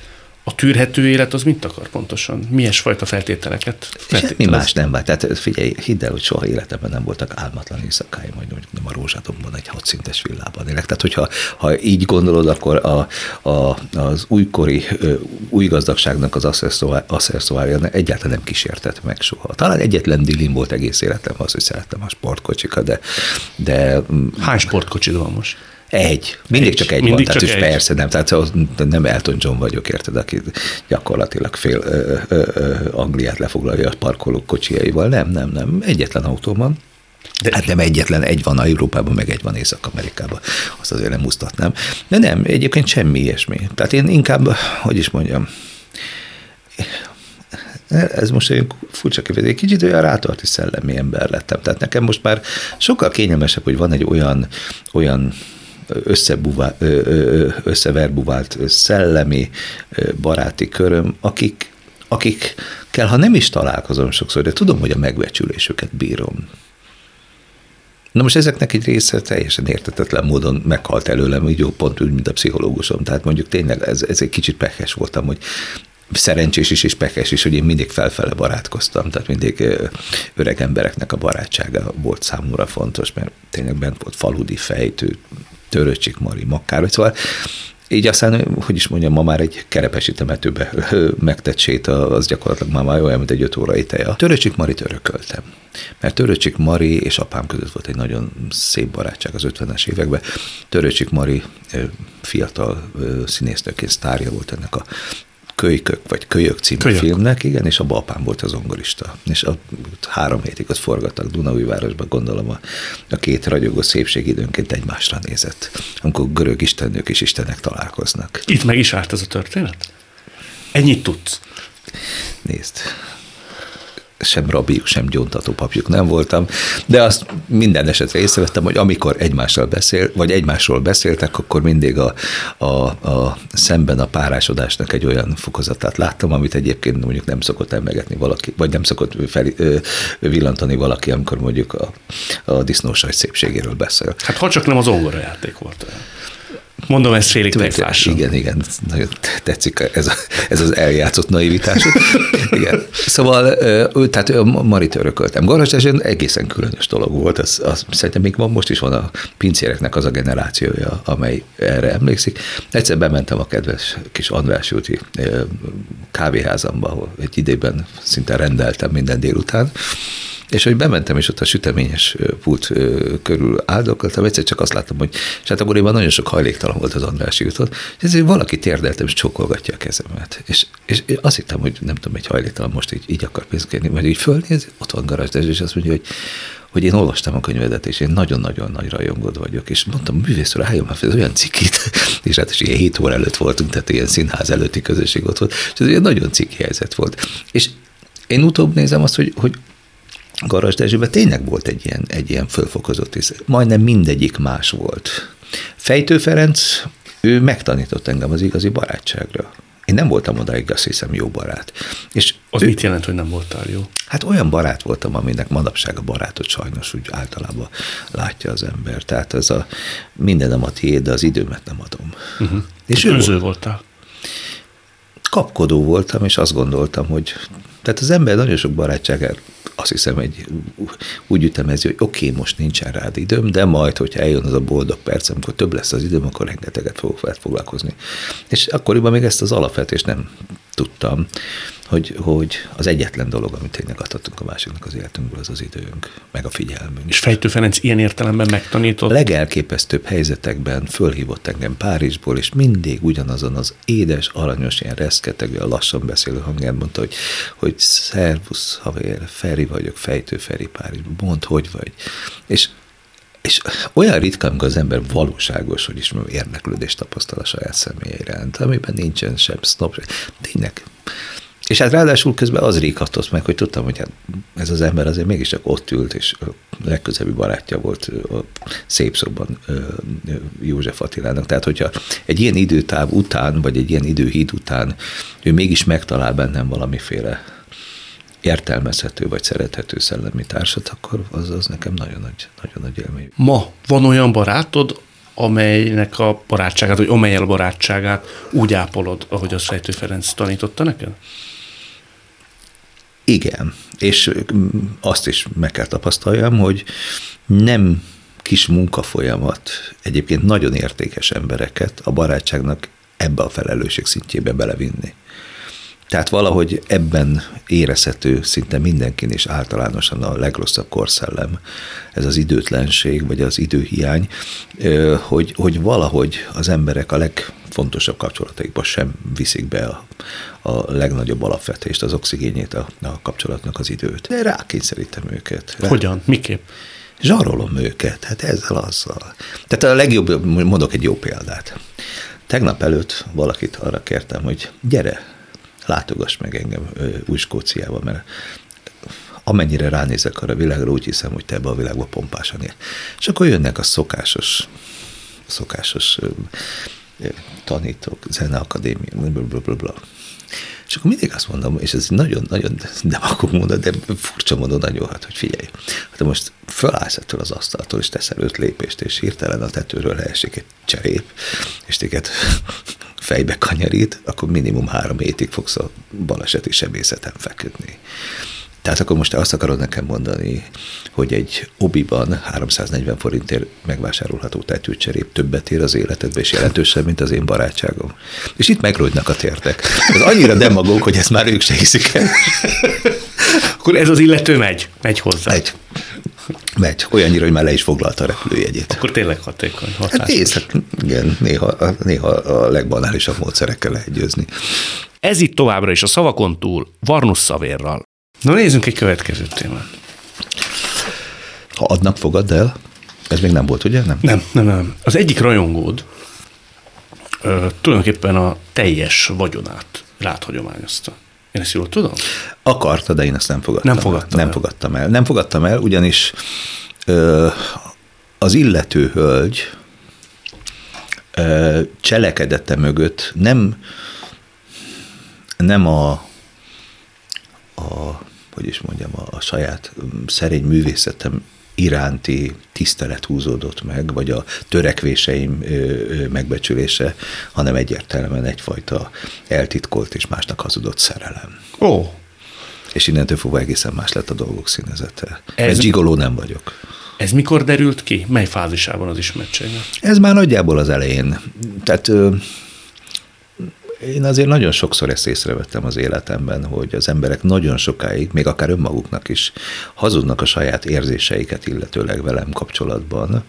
A tűrhető élet az mit akar pontosan? Milyen fajta feltételeket? Semmi más nem vált. Tehát figyelj, hidd el, hogy soha életemben nem voltak álmatlan éjszakáim, hogy mondjuk nem a rózsadomban egy hatszintes villában élek. Tehát, hogyha ha így gondolod, akkor a, a, az újkori új gazdagságnak az asszerszóárja egyáltalán nem kísértett meg soha. Talán egyetlen dilim volt egész életem az, hogy szerettem a sportkocsikat, de, de... Hány sportkocsid van most? Egy. Mindig egy. csak egy Mindig van. Csak tehát egy. persze nem. Tehát nem Elton John vagyok, érted, aki gyakorlatilag fél ö, ö, ö, Angliát lefoglalja a parkolók kocsiaival. Nem, nem, nem. Egyetlen autó van. De hát nem egyetlen, egy van Európában, meg egy van Észak-Amerikában. Azt azért nem musztatnám. De nem, egyébként semmi ilyesmi. Tehát én inkább, hogy is mondjam, ez most egy furcsa kifejezés, egy kicsit olyan rátarti szellemi ember lettem. Tehát nekem most már sokkal kényelmesebb, hogy van egy olyan, olyan összeverbuvált szellemi baráti köröm, akik, akikkel, ha nem is találkozom sokszor, de tudom, hogy a megbecsülésüket bírom. Na most ezeknek egy része teljesen értetetlen módon meghalt előlem, így jó pont úgy, mint a pszichológusom. Tehát mondjuk tényleg ez, ez egy kicsit pekes voltam, hogy szerencsés is és pekes is, hogy én mindig felfele barátkoztam, tehát mindig öreg embereknek a barátsága volt számomra fontos, mert tényleg bent volt faludi fejtő, Töröcsik Mari, Makkár, szóval így aztán, hogy is mondjam, ma már egy kerepesi temetőbe megtett az gyakorlatilag már, már olyan, mint egy öt órai teja. Töröcsik Marit örököltem. Mert Töröcsik Mari és apám között volt egy nagyon szép barátság az 50-es években. Töröcsik Mari fiatal színésznőként sztárja volt ennek a Kölykök, vagy Kölyök című Kölyök. filmnek, igen, és a apám volt az zongorista. És a három hétig ott forgattak Dunaújvárosban, gondolom a, a két ragyogó szépség időnként egymásra nézett, amikor görög istennők és istenek találkoznak. Itt meg is árt ez a történet? Ennyit tudsz? Nézd, sem rabiuk, sem gyóntató papjuk nem voltam, de azt minden esetre észrevettem, hogy amikor egymással beszél, vagy egymásról beszéltek, akkor mindig a, a, a szemben a párásodásnak egy olyan fokozatát láttam, amit egyébként mondjuk nem szokott emlegetni valaki, vagy nem szokott fel, ö, villantani valaki, amikor mondjuk a, a disznósaj szépségéről beszél. Hát ha csak nem az ongora játék volt. Mondom ezt félig tejfással. Igen, igen, nagyon tetszik ez, a, ez az eljátszott naivitás. igen. Szóval, ő, tehát Marit örököltem. Garas egy egészen különös dolog volt. Az, az, szerintem még van, most is van a pincéreknek az a generációja, amely erre emlékszik. Egyszer bementem a kedves kis András úti kávéházamba, ahol egy idében szinte rendeltem minden délután, és hogy bementem, és ott a süteményes pult körül áldokoltam, egyszer csak azt láttam, hogy és hát akkoriban nagyon sok hajléktalan volt az Andrási úton, és ezért valaki térdeltem, és csókolgatja a kezemet. És, és azt hittem, hogy nem tudom, egy hajléktalan most így, így akar pénzt kérni, mert így fölnéz, ott van garázs, és azt mondja, hogy hogy én olvastam a könyvedet, és én nagyon-nagyon nagy rajongód vagyok, és mondtam, művészről álljon már ez olyan cikit, és hát is ilyen hét óra előtt voltunk, tehát ilyen színház előtti közösség ott volt, és ez egy nagyon ciki helyzet volt. És én utóbb nézem azt, hogy, hogy Garas Dezsőben tényleg volt egy ilyen, egy ilyen fölfokozott rész. Majdnem mindegyik más volt. Fejtő Ferenc, ő megtanított engem az igazi barátságra. Én nem voltam odáig, azt hiszem, jó barát. És az ő, mit jelent, hogy nem voltál jó? Hát olyan barát voltam, aminek manapság a barátot sajnos úgy általában látja az ember. Tehát ez a mindenem a tiéd, de az időmet nem adom. Uh-huh. És ő volt, voltál? Kapkodó voltam, és azt gondoltam, hogy tehát az ember nagyon sok barátságát azt hiszem, egy, úgy ütemezi, hogy oké, okay, most nincsen rád időm, de majd, hogyha eljön az a boldog perc, amikor több lesz az időm, akkor rengeteget fogok veled foglalkozni. És akkoriban még ezt az alapvetést nem tudtam, hogy, hogy az egyetlen dolog, amit tényleg adhatunk a másiknak az életünkből, az az időnk, meg a figyelmünk. És Fejtő Ferenc ilyen értelemben megtanított? A legelképesztőbb helyzetekben fölhívott engem Párizsból, és mindig ugyanazon az édes, aranyos, ilyen reszketegő, lassan beszélő hangján mondta, hogy, hogy szervusz, haver, Feri vagyok, Fejtő Feri Párizsból, mondd, hogy vagy. És és olyan ritka, amikor az ember valóságos, hogy is érdeklődést tapasztal a saját személye iránt, amiben nincsen sem snob, tényleg és hát ráadásul közben az ríkatott meg, hogy tudtam, hogy hát ez az ember azért mégiscsak ott ült, és a legközelebbi barátja volt a szép szóban József Attilának. Tehát, hogyha egy ilyen időtáv után, vagy egy ilyen időhíd után ő mégis megtalál bennem valamiféle értelmezhető vagy szerethető szellemi társat, akkor az, az nekem nagyon nagy, nagyon nagy élmény. Ma van olyan barátod, amelynek a barátságát, vagy amelyel a barátságát úgy ápolod, ahogy az Fejtő Ferenc tanította neked? Igen, és azt is meg kell tapasztaljam, hogy nem kis munkafolyamat egyébként nagyon értékes embereket a barátságnak ebbe a felelősség szintjébe belevinni. Tehát valahogy ebben érezhető szinte mindenkin és általánosan a legrosszabb korszellem, ez az időtlenség, vagy az időhiány, hogy, hogy valahogy az emberek a legfontosabb kapcsolataikba sem viszik be a, a legnagyobb alapvetést, az oxigényét a, a kapcsolatnak az időt. De rákényszerítem őket. Rá. Hogyan? Miképp? Zsarolom őket, hát ezzel azzal. Tehát a legjobb, mondok egy jó példát. Tegnap előtt valakit arra kértem, hogy gyere, látogass meg engem új Skóciába, mert amennyire ránézek arra a világra, úgy hiszem, hogy te ebbe a világba pompásan él. És akkor jönnek a szokásos, szokásos tanítók, zeneakadémia, blablabla. És akkor mindig azt mondom, és ez nagyon-nagyon nem akarok mondani, de furcsa módon nagyon hát, hogy figyelj, hát most fölállsz ettől az asztaltól, és teszel öt lépést, és hirtelen a tetőről leesik egy cserép, és téged fejbe kanyarít, akkor minimum három hétig fogsz a baleseti sebészeten feküdni. Tehát akkor most azt akarod nekem mondani, hogy egy obiban 340 forintért megvásárolható tetőcserép többet ér az életedbe, és jelentősebb, mint az én barátságom. És itt megrogynak a tértek. Ez annyira demagóg, hogy ezt már ők se hiszik el. Akkor ez az illető megy, megy hozzá. Megy. Megy. Olyannyira, hogy már le is foglalta a repülőjegyét. Akkor tényleg hatékony, hatásos. Hát nézd, hát igen, néha, néha a legbanálisabb módszerekkel lehet győzni. Ez itt továbbra is a szavakon túl, Varnus Szavérral. Na nézzünk egy következő témát. Ha adnak, fogadd el. Ez még nem volt, ugye? Nem, nem, nem. nem. Az egyik rajongód ö, tulajdonképpen a teljes vagyonát ráthagyományozta. Én ezt jól tudom? Akarta, de én ezt nem fogadtam Nem fogadtam el. Nem fogadtam el. Nem fogadtam el, ugyanis ö, az illető hölgy ö, cselekedete mögött nem, nem a, a hogy is mondjam, a, a saját szerény művészetem iránti tisztelet húzódott meg, vagy a törekvéseim megbecsülése, hanem egyértelműen egyfajta eltitkolt és másnak hazudott szerelem. Ó. És innentől fogva egészen más lett a dolgok színezete. Ez, Ez gigoló nem vagyok. Ez mikor derült ki? Mely fázisában az ismertségnek? Ez már nagyjából az elején. Tehát én azért nagyon sokszor ezt észrevettem az életemben, hogy az emberek nagyon sokáig, még akár önmaguknak is hazudnak a saját érzéseiket illetőleg velem kapcsolatban,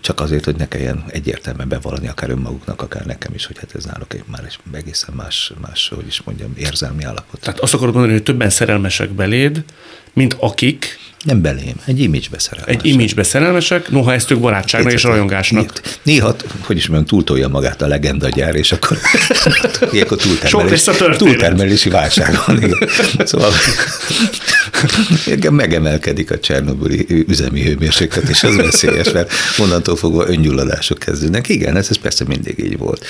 csak azért, hogy ne kelljen egyértelműen bevallani akár önmaguknak, akár nekem is, hogy hát ez náluk egy már egy egészen más, más, hogy is mondjam, érzelmi állapot. Tehát azt akarod mondani, hogy többen szerelmesek beléd, mint akik nem belém, egy image szerelmesek. Egy image szerelmesek, noha ezt ők barátságnak és rajongásnak. Néha, hogy is mondjam, túltolja magát a legenda gyár, és akkor ilyenkor túltermelés, túltermelési válság van. Szóval megemelkedik a Csernobuli üzemi hőmérséklet, és az veszélyes, mert onnantól fogva öngyulladások kezdődnek. Igen, ez, ez persze mindig így volt.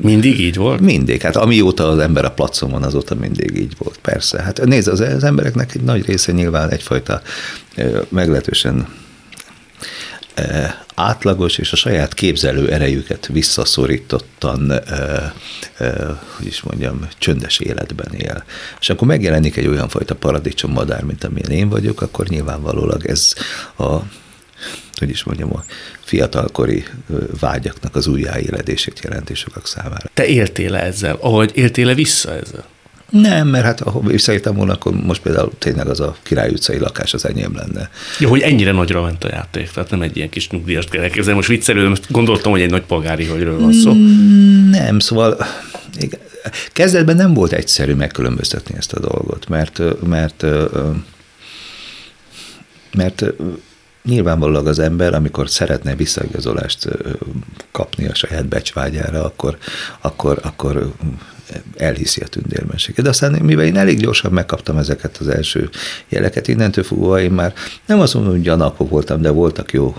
Mindig így volt? Mindig. Hát amióta az ember a placon van, azóta mindig így volt. Persze. Hát nézd, az, az embereknek egy nagy része nyilván egyfajta meglehetősen átlagos és a saját képzelő erejüket visszaszorítottan, hogy is mondjam, csöndes életben él. És akkor megjelenik egy olyan fajta paradicsom madár, mint amilyen én vagyok, akkor nyilvánvalólag ez a hogy is mondjam, a fiatalkori vágyaknak az újjáéledését jelenti sokak számára. Te éltél ezzel, ahogy éltél vissza ezzel? Nem, mert hát ha visszaértem volna, akkor most például tényleg az a Király utcai lakás az enyém lenne. Jó, hogy ennyire nagyra ment a játék, tehát nem egy ilyen kis nyugdíjas kell elképzelni. Most viccelő, most gondoltam, hogy egy nagy polgári hölgyről van szó. Mm, nem, szóval igen, kezdetben nem volt egyszerű megkülönböztetni ezt a dolgot, mert, mert, mert nyilvánvalóan az ember, amikor szeretne visszaigazolást kapni a saját becsvágyára, akkor, akkor, akkor elhiszi a tündérmenséget. De aztán mivel én elég gyorsan megkaptam ezeket az első jeleket, innentől fogva én már nem azt mondom, hogy gyanakok voltam, de voltak jó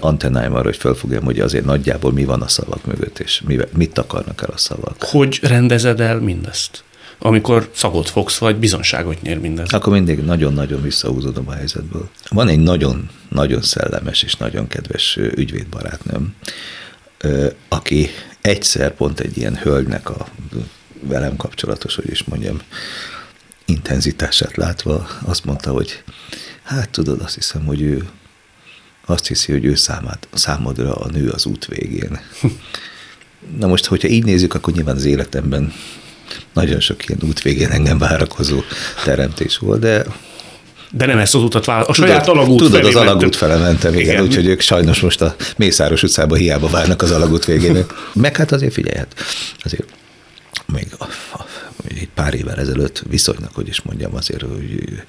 antennáim arra, hogy felfogjam, hogy azért nagyjából mi van a szavak mögött, és mit akarnak el a szavak. Hogy rendezed el mindezt? Amikor szagot fogsz, vagy bizonságot nyer mindez. Akkor mindig nagyon-nagyon visszahúzódom a helyzetből. Van egy nagyon-nagyon szellemes és nagyon kedves ügyvédbarátnőm, aki egyszer pont egy ilyen hölgynek a velem kapcsolatos, hogy is mondjam, intenzitását látva azt mondta, hogy hát tudod, azt hiszem, hogy ő azt hiszi, hogy ő számát, számodra a nő az út végén. Na most, hogyha így nézzük, akkor nyilván az életemben nagyon sok ilyen út végén engem várakozó teremtés volt, de de nem ezt az utat választ, a saját tudod, alagút Tudod, az alagút fele mentem, igen, igen. úgyhogy ők sajnos most a Mészáros utcában hiába várnak az alagút végén. Meg hát azért figyelj, hát azért még a, a, egy pár évvel ezelőtt viszonylag, hogy is mondjam, azért, hogy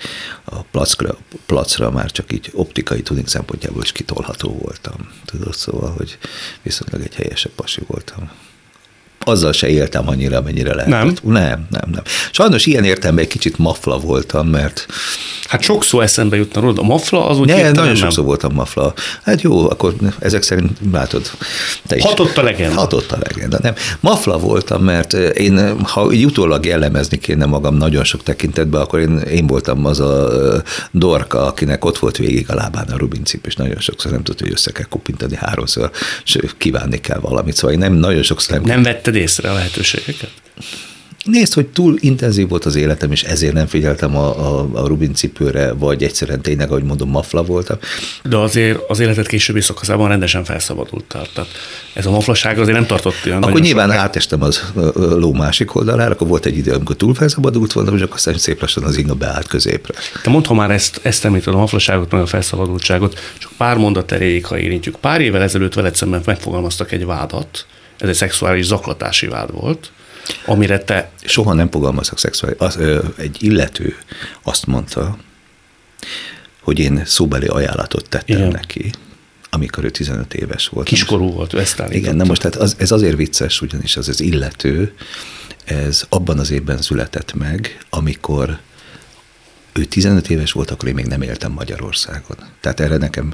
a placra, placra már csak így optikai tuning szempontjából is kitolható voltam. Tudod, szóval, hogy viszonylag egy helyesebb pasi voltam azzal se éltem annyira, amennyire lehet. Nem? Nem, nem, nem. Sajnos ilyen értelemben egy kicsit mafla voltam, mert Hát sok szó eszembe jutna róla. A mafla az úgy ne, nagyon nem. sokszor voltam mafla. Hát jó, akkor ezek szerint látod. Te is. Hatott a legenda. Hatott a legenda. Nem. Mafla voltam, mert én, ha így utólag jellemezni kéne magam nagyon sok tekintetben, akkor én, én voltam az a ö, dorka, akinek ott volt végig a lábán a Rubin cip, és nagyon sokszor nem tudta, hogy össze kell kopintani háromszor, és kívánni kell valamit. Szóval én nem nagyon sokszor nem Nem vetted észre a lehetőségeket? Nézd, hogy túl intenzív volt az életem, és ezért nem figyeltem a, a, a Rubin cipőre, vagy egyszerűen tényleg, ahogy mondom, mafla voltam. De azért az életed későbbi szakaszában rendesen felszabadultál. Tehát ez a maflaság azért nem tartott olyan Akkor nyilván sokáig. átestem az ló másik oldalára, akkor volt egy idő, amikor túl felszabadult voltam, és akkor aztán szép lassan az inga beállt középre. Te mondd, ha már ezt, ezt említed, a maflaságot, meg a felszabadultságot, csak pár mondat erejéig, ha érintjük. Pár évvel ezelőtt veled szemben megfogalmaztak egy vádat, ez egy szexuális zaklatási vád volt, amire te Soha nem fogalmazok szexuális. Az, ö, egy illető azt mondta, hogy én szóbeli ajánlatot tettem Igen. neki, amikor ő 15 éves volt. kiskorú volt, ő ezt állította. Igen, na most hát az, ez azért vicces, ugyanis az az illető, ez abban az évben született meg, amikor ő 15 éves volt, akkor én még nem éltem Magyarországon. Tehát erre nekem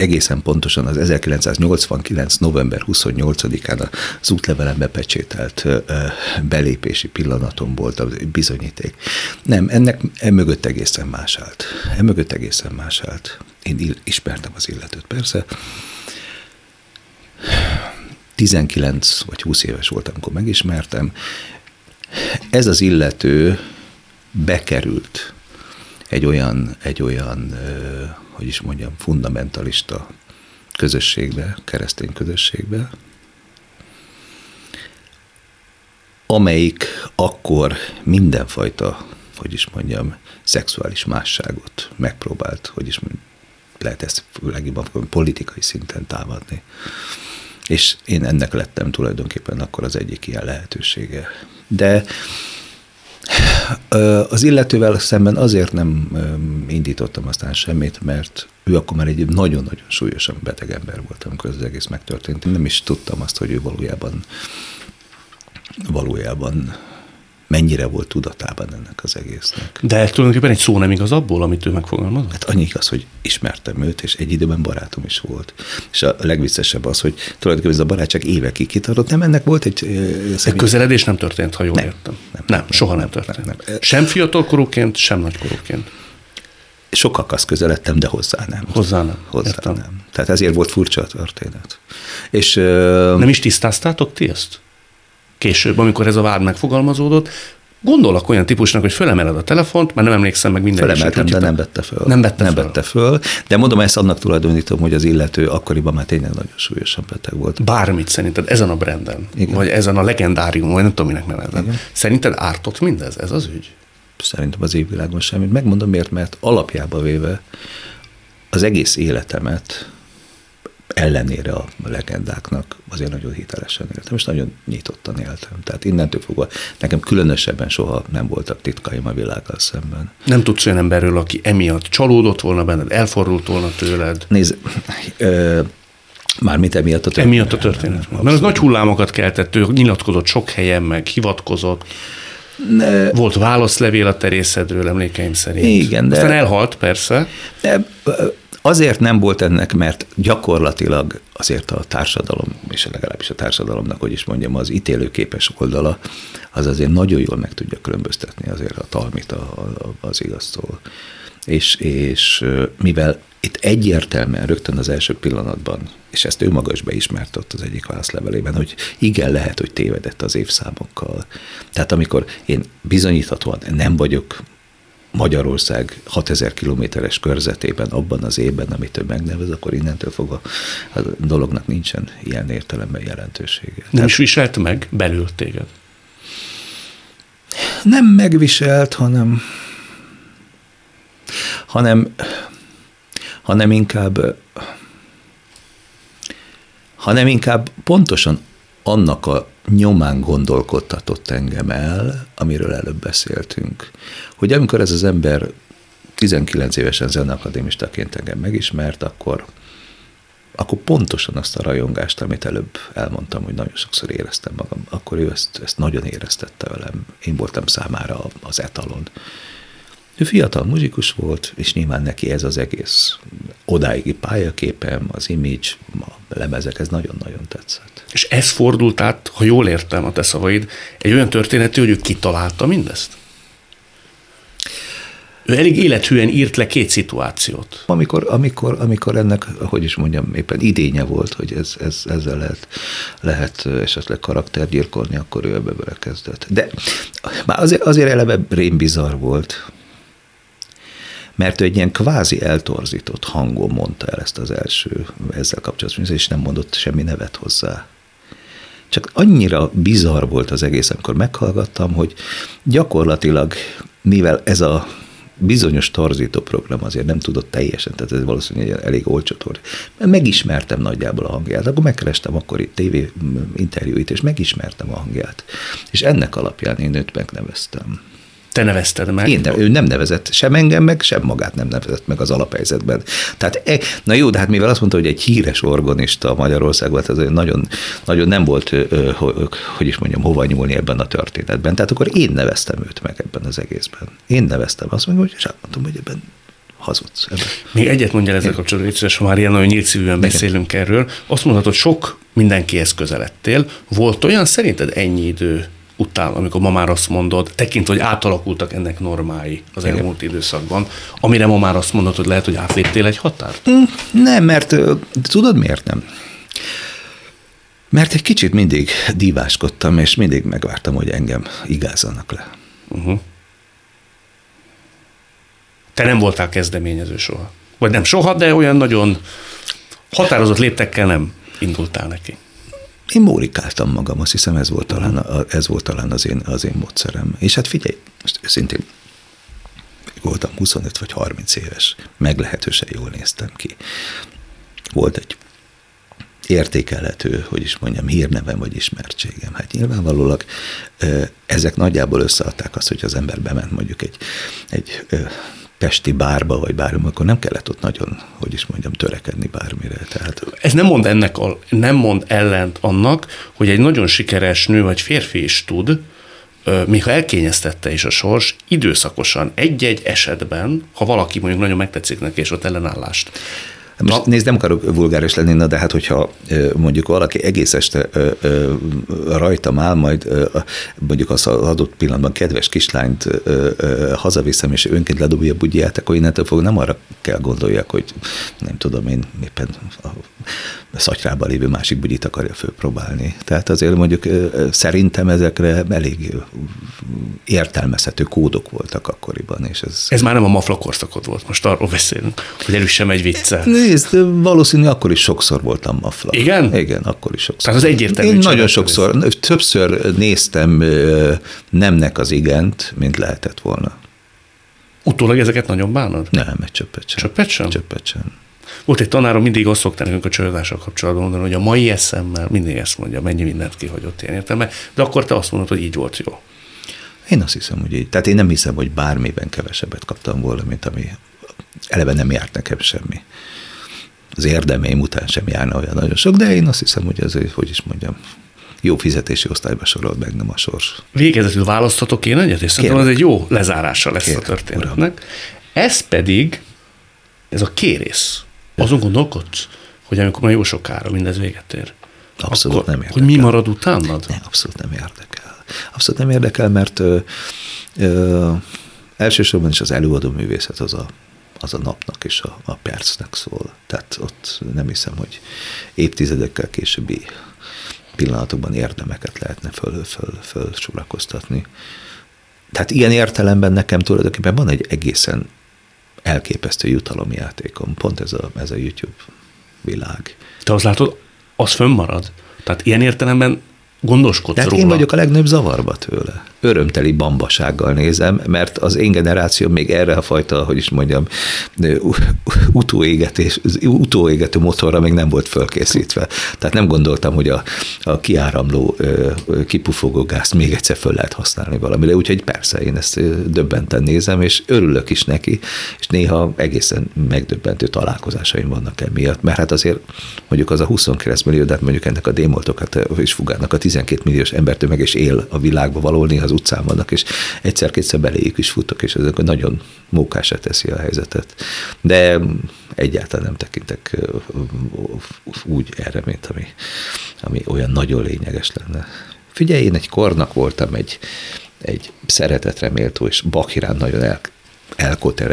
egészen pontosan az 1989. november 28-án az útlevelembe pecsételt belépési pillanatom volt a bizonyíték. Nem, ennek emögött egészen más állt. Emögött egészen más állt. Én ismertem az illetőt, persze. 19 vagy 20 éves voltam, amikor megismertem. Ez az illető bekerült egy olyan, egy olyan hogy is mondjam, fundamentalista közösségbe, keresztény közösségbe, amelyik akkor mindenfajta, hogy is mondjam, szexuális másságot megpróbált, hogy is mondjam, lehet ezt legjobban politikai szinten támadni. És én ennek lettem tulajdonképpen akkor az egyik ilyen lehetősége. De Az illetővel szemben azért nem indítottam aztán semmit, mert ő akkor már egy nagyon-nagyon súlyosan beteg ember volt, amikor az egész megtörtént. Én nem is tudtam azt, hogy ő valójában valójában mennyire volt tudatában ennek az egésznek. De tulajdonképpen egy szó nem igaz abból, amit ő megfogalmazott? Hát annyi igaz, hogy ismertem őt, és egy időben barátom is volt. És a legviccesebb az, hogy tulajdonképpen ez a barátság évekig kitartott. Nem, ennek volt egy... Egy személy- közeledés nem történt, ha jól Nem, értem. nem, nem, nem, soha nem, történt. nem, nem. Sem fiatalkorúként, sem nagykorúként. Sokakhoz közeledtem, de hozzá nem. Hozzá nem. Hozzá Értem. nem. Tehát ezért volt furcsa a történet. És Nem is tisztáztátok ti ezt? Később, amikor ez a vád megfogalmazódott, gondolok olyan típusnak, hogy fölemeled a telefont, már nem emlékszem meg minden Felemeltem, de részletét. nem vette föl. Nem vette nem föl. vette föl. De mondom, ezt annak tulajdonítom, hogy az illető akkoriban már tényleg nagyon súlyosan beteg volt. Bármit szerinted ezen a branden, Igen. vagy ezen a legendárium, vagy nem tudom, minek nevezem. Szerinted ártott mindez? Ez az ügy? Szerintem az évvilágon semmit. Megmondom miért, mert alapjába véve az egész életemet ellenére a legendáknak azért nagyon hitelesen éltem, és nagyon nyitottan éltem. Tehát innentől fogva nekem különösebben soha nem voltak titkaim a világgal szemben. Nem tudsz olyan emberről, aki emiatt csalódott volna benned, elfordult volna tőled. Nézd, ö, mármint emiatt a történet. Emiatt a történet. Mert az nagy hullámokat keltett, ő nyilatkozott sok helyen, meg hivatkozott. Ne, Volt válaszlevél a terészedről, emlékeim szerint. Igen, de- Aztán elhalt, persze. De azért nem volt ennek, mert gyakorlatilag azért a társadalom, és legalábbis a társadalomnak, hogy is mondjam, az ítélőképes oldala, az azért nagyon jól meg tudja különböztetni azért a talmit a, a, az igaztól. És, és mivel itt egyértelműen rögtön az első pillanatban, és ezt ő maga is beismert ott az egyik válaszlevelében, hogy igen, lehet, hogy tévedett az évszámokkal. Tehát amikor én bizonyíthatóan nem vagyok Magyarország 6000 kilométeres körzetében, abban az évben, amit ő megnevez, akkor innentől fogva a dolognak nincsen ilyen értelemben jelentősége. Nem is viselt meg belül téged. nem megviselt, hanem hanem hanem inkább hanem inkább pontosan annak a nyomán gondolkodtatott engem el, amiről előbb beszéltünk, hogy amikor ez az ember 19 évesen zeneakadémistaként engem megismert, akkor akkor pontosan azt a rajongást, amit előbb elmondtam, hogy nagyon sokszor éreztem magam, akkor ő ezt, ezt nagyon éreztette velem. Én voltam számára az etalon. Ő fiatal muzsikus volt, és nyilván neki ez az egész odáigi pályaképem, az image, a lemezek, ez nagyon-nagyon tetszett. És ez fordult át, ha jól értem a te szavaid, egy olyan történetű, hogy ő kitalálta mindezt? Ő elég élethűen írt le két szituációt. Amikor, amikor, amikor ennek, hogy is mondjam, éppen idénye volt, hogy ez, ez, ezzel lehet, lehet esetleg karaktergyilkolni, akkor ő ebbe belekezdett. De már azért, azért eleve rém bizarr volt, mert ő egy ilyen kvázi eltorzított hangon mondta el ezt az első ezzel kapcsolatban, és nem mondott semmi nevet hozzá. Csak annyira bizarr volt az egész, amikor meghallgattam, hogy gyakorlatilag, mivel ez a bizonyos torzító program azért nem tudott teljesen, tehát ez valószínűleg elég olcsó torz. Megismertem nagyjából a hangját, akkor megkerestem akkori TV interjúit, és megismertem a hangját. És ennek alapján én őt megneveztem. Te nevezted meg? Én, ő nem nevezett sem engem meg, sem magát nem nevezett meg az alaphelyzetben. Tehát, e, na jó, de hát mivel azt mondta, hogy egy híres organista Magyarországban, ez nagyon, nagyon nem volt, hogy is mondjam, hova nyúlni ebben a történetben. Tehát akkor én neveztem őt meg ebben az egészben. Én neveztem, azt mondom, hogy és mondtam, hogy ebben hazudsz. Ebben. Még egyet mondja ezzel kapcsolatban, hogy ha már ilyen nagyon nyílt szívűen beszélünk erről, azt mondhatod, sok mindenkihez közeledtél. Volt olyan szerinted ennyi idő után, amikor ma már azt mondod, tekintve, hogy átalakultak ennek normái az Igen. elmúlt időszakban, amire ma már azt mondod, hogy lehet, hogy átléptél egy határt? Mm, nem, mert tudod miért nem? Mert egy kicsit mindig diváskodtam, és mindig megvártam, hogy engem igázzanak le. Uh-huh. Te nem voltál kezdeményező soha. Vagy nem soha, de olyan nagyon határozott léptekkel nem indultál neki. Én mórikáltam magam, azt hiszem ez volt talán, ez volt talán az, én, az én módszerem. És hát figyelj, most őszintén voltam 25 vagy 30 éves, meglehetősen jól néztem ki. Volt egy értékelhető, hogy is mondjam, hírnevem vagy ismertségem. Hát nyilvánvalólag ezek nagyjából összeadták azt, hogy az ember bement mondjuk egy, egy pesti bárba, vagy bármi, akkor nem kellett ott nagyon, hogy is mondjam, törekedni bármire. Tehát... Ez nem mond, ennek a, nem mond ellent annak, hogy egy nagyon sikeres nő vagy férfi is tud, még elkényeztette is a sors, időszakosan egy-egy esetben, ha valaki mondjuk nagyon megtetszik neki, és ott ellenállást most nézd, nem akarok vulgáris lenni, na, de hát hogyha mondjuk valaki egész este rajtam áll, majd mondjuk az adott pillanatban kedves kislányt hazaviszem, és önként ledobja a bugyját, akkor innentől fog nem arra kell gondoljak, hogy nem tudom én éppen a szatyrában lévő másik bugyit akarja fölpróbálni. Tehát azért mondjuk szerintem ezekre elég értelmezhető kódok voltak akkoriban. És ez... ez már nem a mafla korszakod volt, most arról beszélünk, hogy el is sem egy vicce. Nézd, valószínű akkor is sokszor voltam mafla. Igen? Igen, akkor is sokszor. Tehát az egyértelmű. Én nagyon sokszor, néz. többször néztem nemnek az igent, mint lehetett volna. Utólag ezeket nagyon bánod? Nem, egy csöppet sem. Csöppet sem? Csöppet sem. Volt egy tanárom, mindig azt szokta nekünk a csőzással kapcsolatban mondani, hogy a mai eszemmel mindig ezt mondja, mennyi mindent kihagyott ilyen értelme, de akkor te azt mondod, hogy így volt jó. Én azt hiszem, hogy így. Tehát én nem hiszem, hogy bármiben kevesebbet kaptam volna, mint ami eleve nem járt nekem semmi. Az érdemeim után sem járna olyan nagyon sok, de én azt hiszem, hogy ez, hogy is mondjam, jó fizetési osztályba sorolt meg, nem a sors. Végezetül választhatok én egyet, és szerintem az egy jó lezárása lesz Kérem, a történetnek. Uram. Ez pedig, ez a kérész. Azon gondolkodsz, hogy amikor már jó sokára mindez véget ér. Abszolút akkor, nem érdekel. Hogy mi marad utánad? Nem, abszolút nem érdekel. Abszolút nem érdekel, mert ö, ö, elsősorban is az előadó művészet az a, az a napnak és a, a percnek szól. Tehát ott nem hiszem, hogy évtizedekkel későbbi pillanatokban érdemeket lehetne föl, föl, föl sorakoztatni. Tehát ilyen értelemben nekem tulajdonképpen van egy egészen elképesztő jutalomjátékom, pont ez a, ez a YouTube világ. Te azt látod, az fönnmarad? Tehát ilyen értelemben gondoskodsz Tehát róla. én vagyok a legnagyobb zavarba tőle. Örömteli bambasággal nézem, mert az én generáció még erre a fajta, hogy is mondjam, utóégetés, utóégető motorra még nem volt fölkészítve. Tehát nem gondoltam, hogy a, a kiáramló kipufogó gázt még egyszer föl lehet használni valamire, úgyhogy persze én ezt döbbenten nézem, és örülök is neki, és néha egészen megdöbbentő találkozásaim vannak emiatt, mert hát azért mondjuk az a 29 millió, de hát mondjuk ennek a démoltokat és fugárnak a 12 milliós embertömeg és él a világba való, néha az utcán vannak, és egyszer-kétszer beléjük is futok, és ezek nagyon mókásra teszi a helyzetet. De egyáltalán nem tekintek úgy erre, mint ami, ami olyan nagyon lényeges lenne. Figyelj, én egy kornak voltam egy, egy szeretetre méltó és bakirán nagyon el,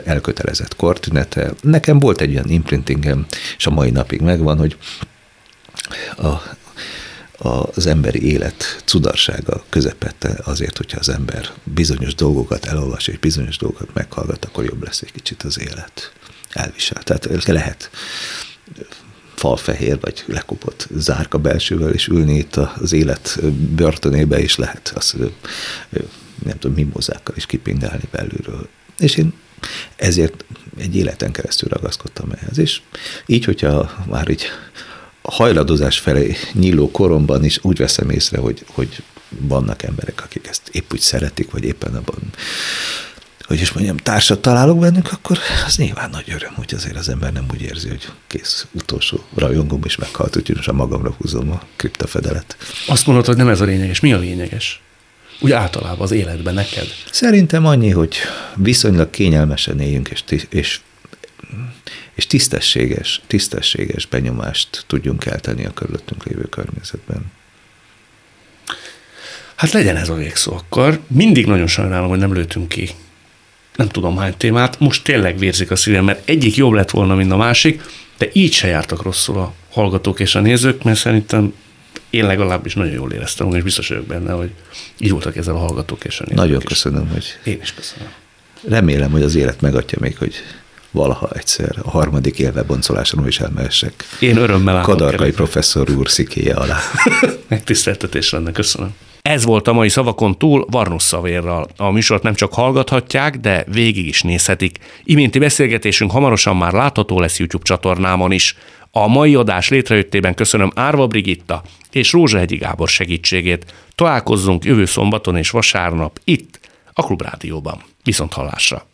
elkötelezett kortünete. Nekem volt egy olyan imprintingem, és a mai napig megvan, hogy a, az emberi élet cudarsága közepette azért, hogyha az ember bizonyos dolgokat elolvas és bizonyos dolgokat meghallgat, akkor jobb lesz egy kicsit az élet. Elvisel. Tehát lehet falfehér vagy lekopott zárka belsővel, és ülni itt az élet börtönébe, és lehet azt nem tudom, mimozákkal is kipingálni belülről. És én ezért egy életen keresztül ragaszkodtam ehhez. És így, hogyha már így hajladozás felé nyíló koromban is úgy veszem észre, hogy, hogy vannak emberek, akik ezt épp úgy szeretik, vagy éppen abban hogy is mondjam, társat találok bennük, akkor az nyilván nagy öröm, hogy azért az ember nem úgy érzi, hogy kész, utolsó rajongom is meghalt, úgyhogy most a magamra húzom a kriptafedelet. Azt mondod, hogy nem ez a lényeges. Mi a lényeges? Úgy általában az életben neked? Szerintem annyi, hogy viszonylag kényelmesen éljünk, és, és és tisztességes, tisztességes benyomást tudjunk eltenni a körülöttünk lévő környezetben. Hát legyen ez a végszó akkor. Mindig nagyon sajnálom, hogy nem lőtünk ki nem tudom hány témát. Most tényleg vérzik a szívem, mert egyik jobb lett volna, mint a másik, de így se jártak rosszul a hallgatók és a nézők, mert szerintem én legalábbis nagyon jól éreztem, és biztos vagyok benne, hogy így voltak ezzel a hallgatók és a nézők. Nagyon köszönöm, hogy... Én is köszönöm. Remélem, hogy az élet megadja még, hogy valaha egyszer a harmadik élve boncoláson is elmehessek. Én örömmel Kadarkai professzor úr szikéje alá. Megtiszteltetés lenne, köszönöm. Ez volt a mai szavakon túl Varnus Szavérral. A műsort nem csak hallgathatják, de végig is nézhetik. Iménti beszélgetésünk hamarosan már látható lesz YouTube csatornámon is. A mai adás létrejöttében köszönöm Árva Brigitta és Rózsahegyi Gábor segítségét. Találkozzunk jövő szombaton és vasárnap itt, a Klubrádióban. Viszont hallásra!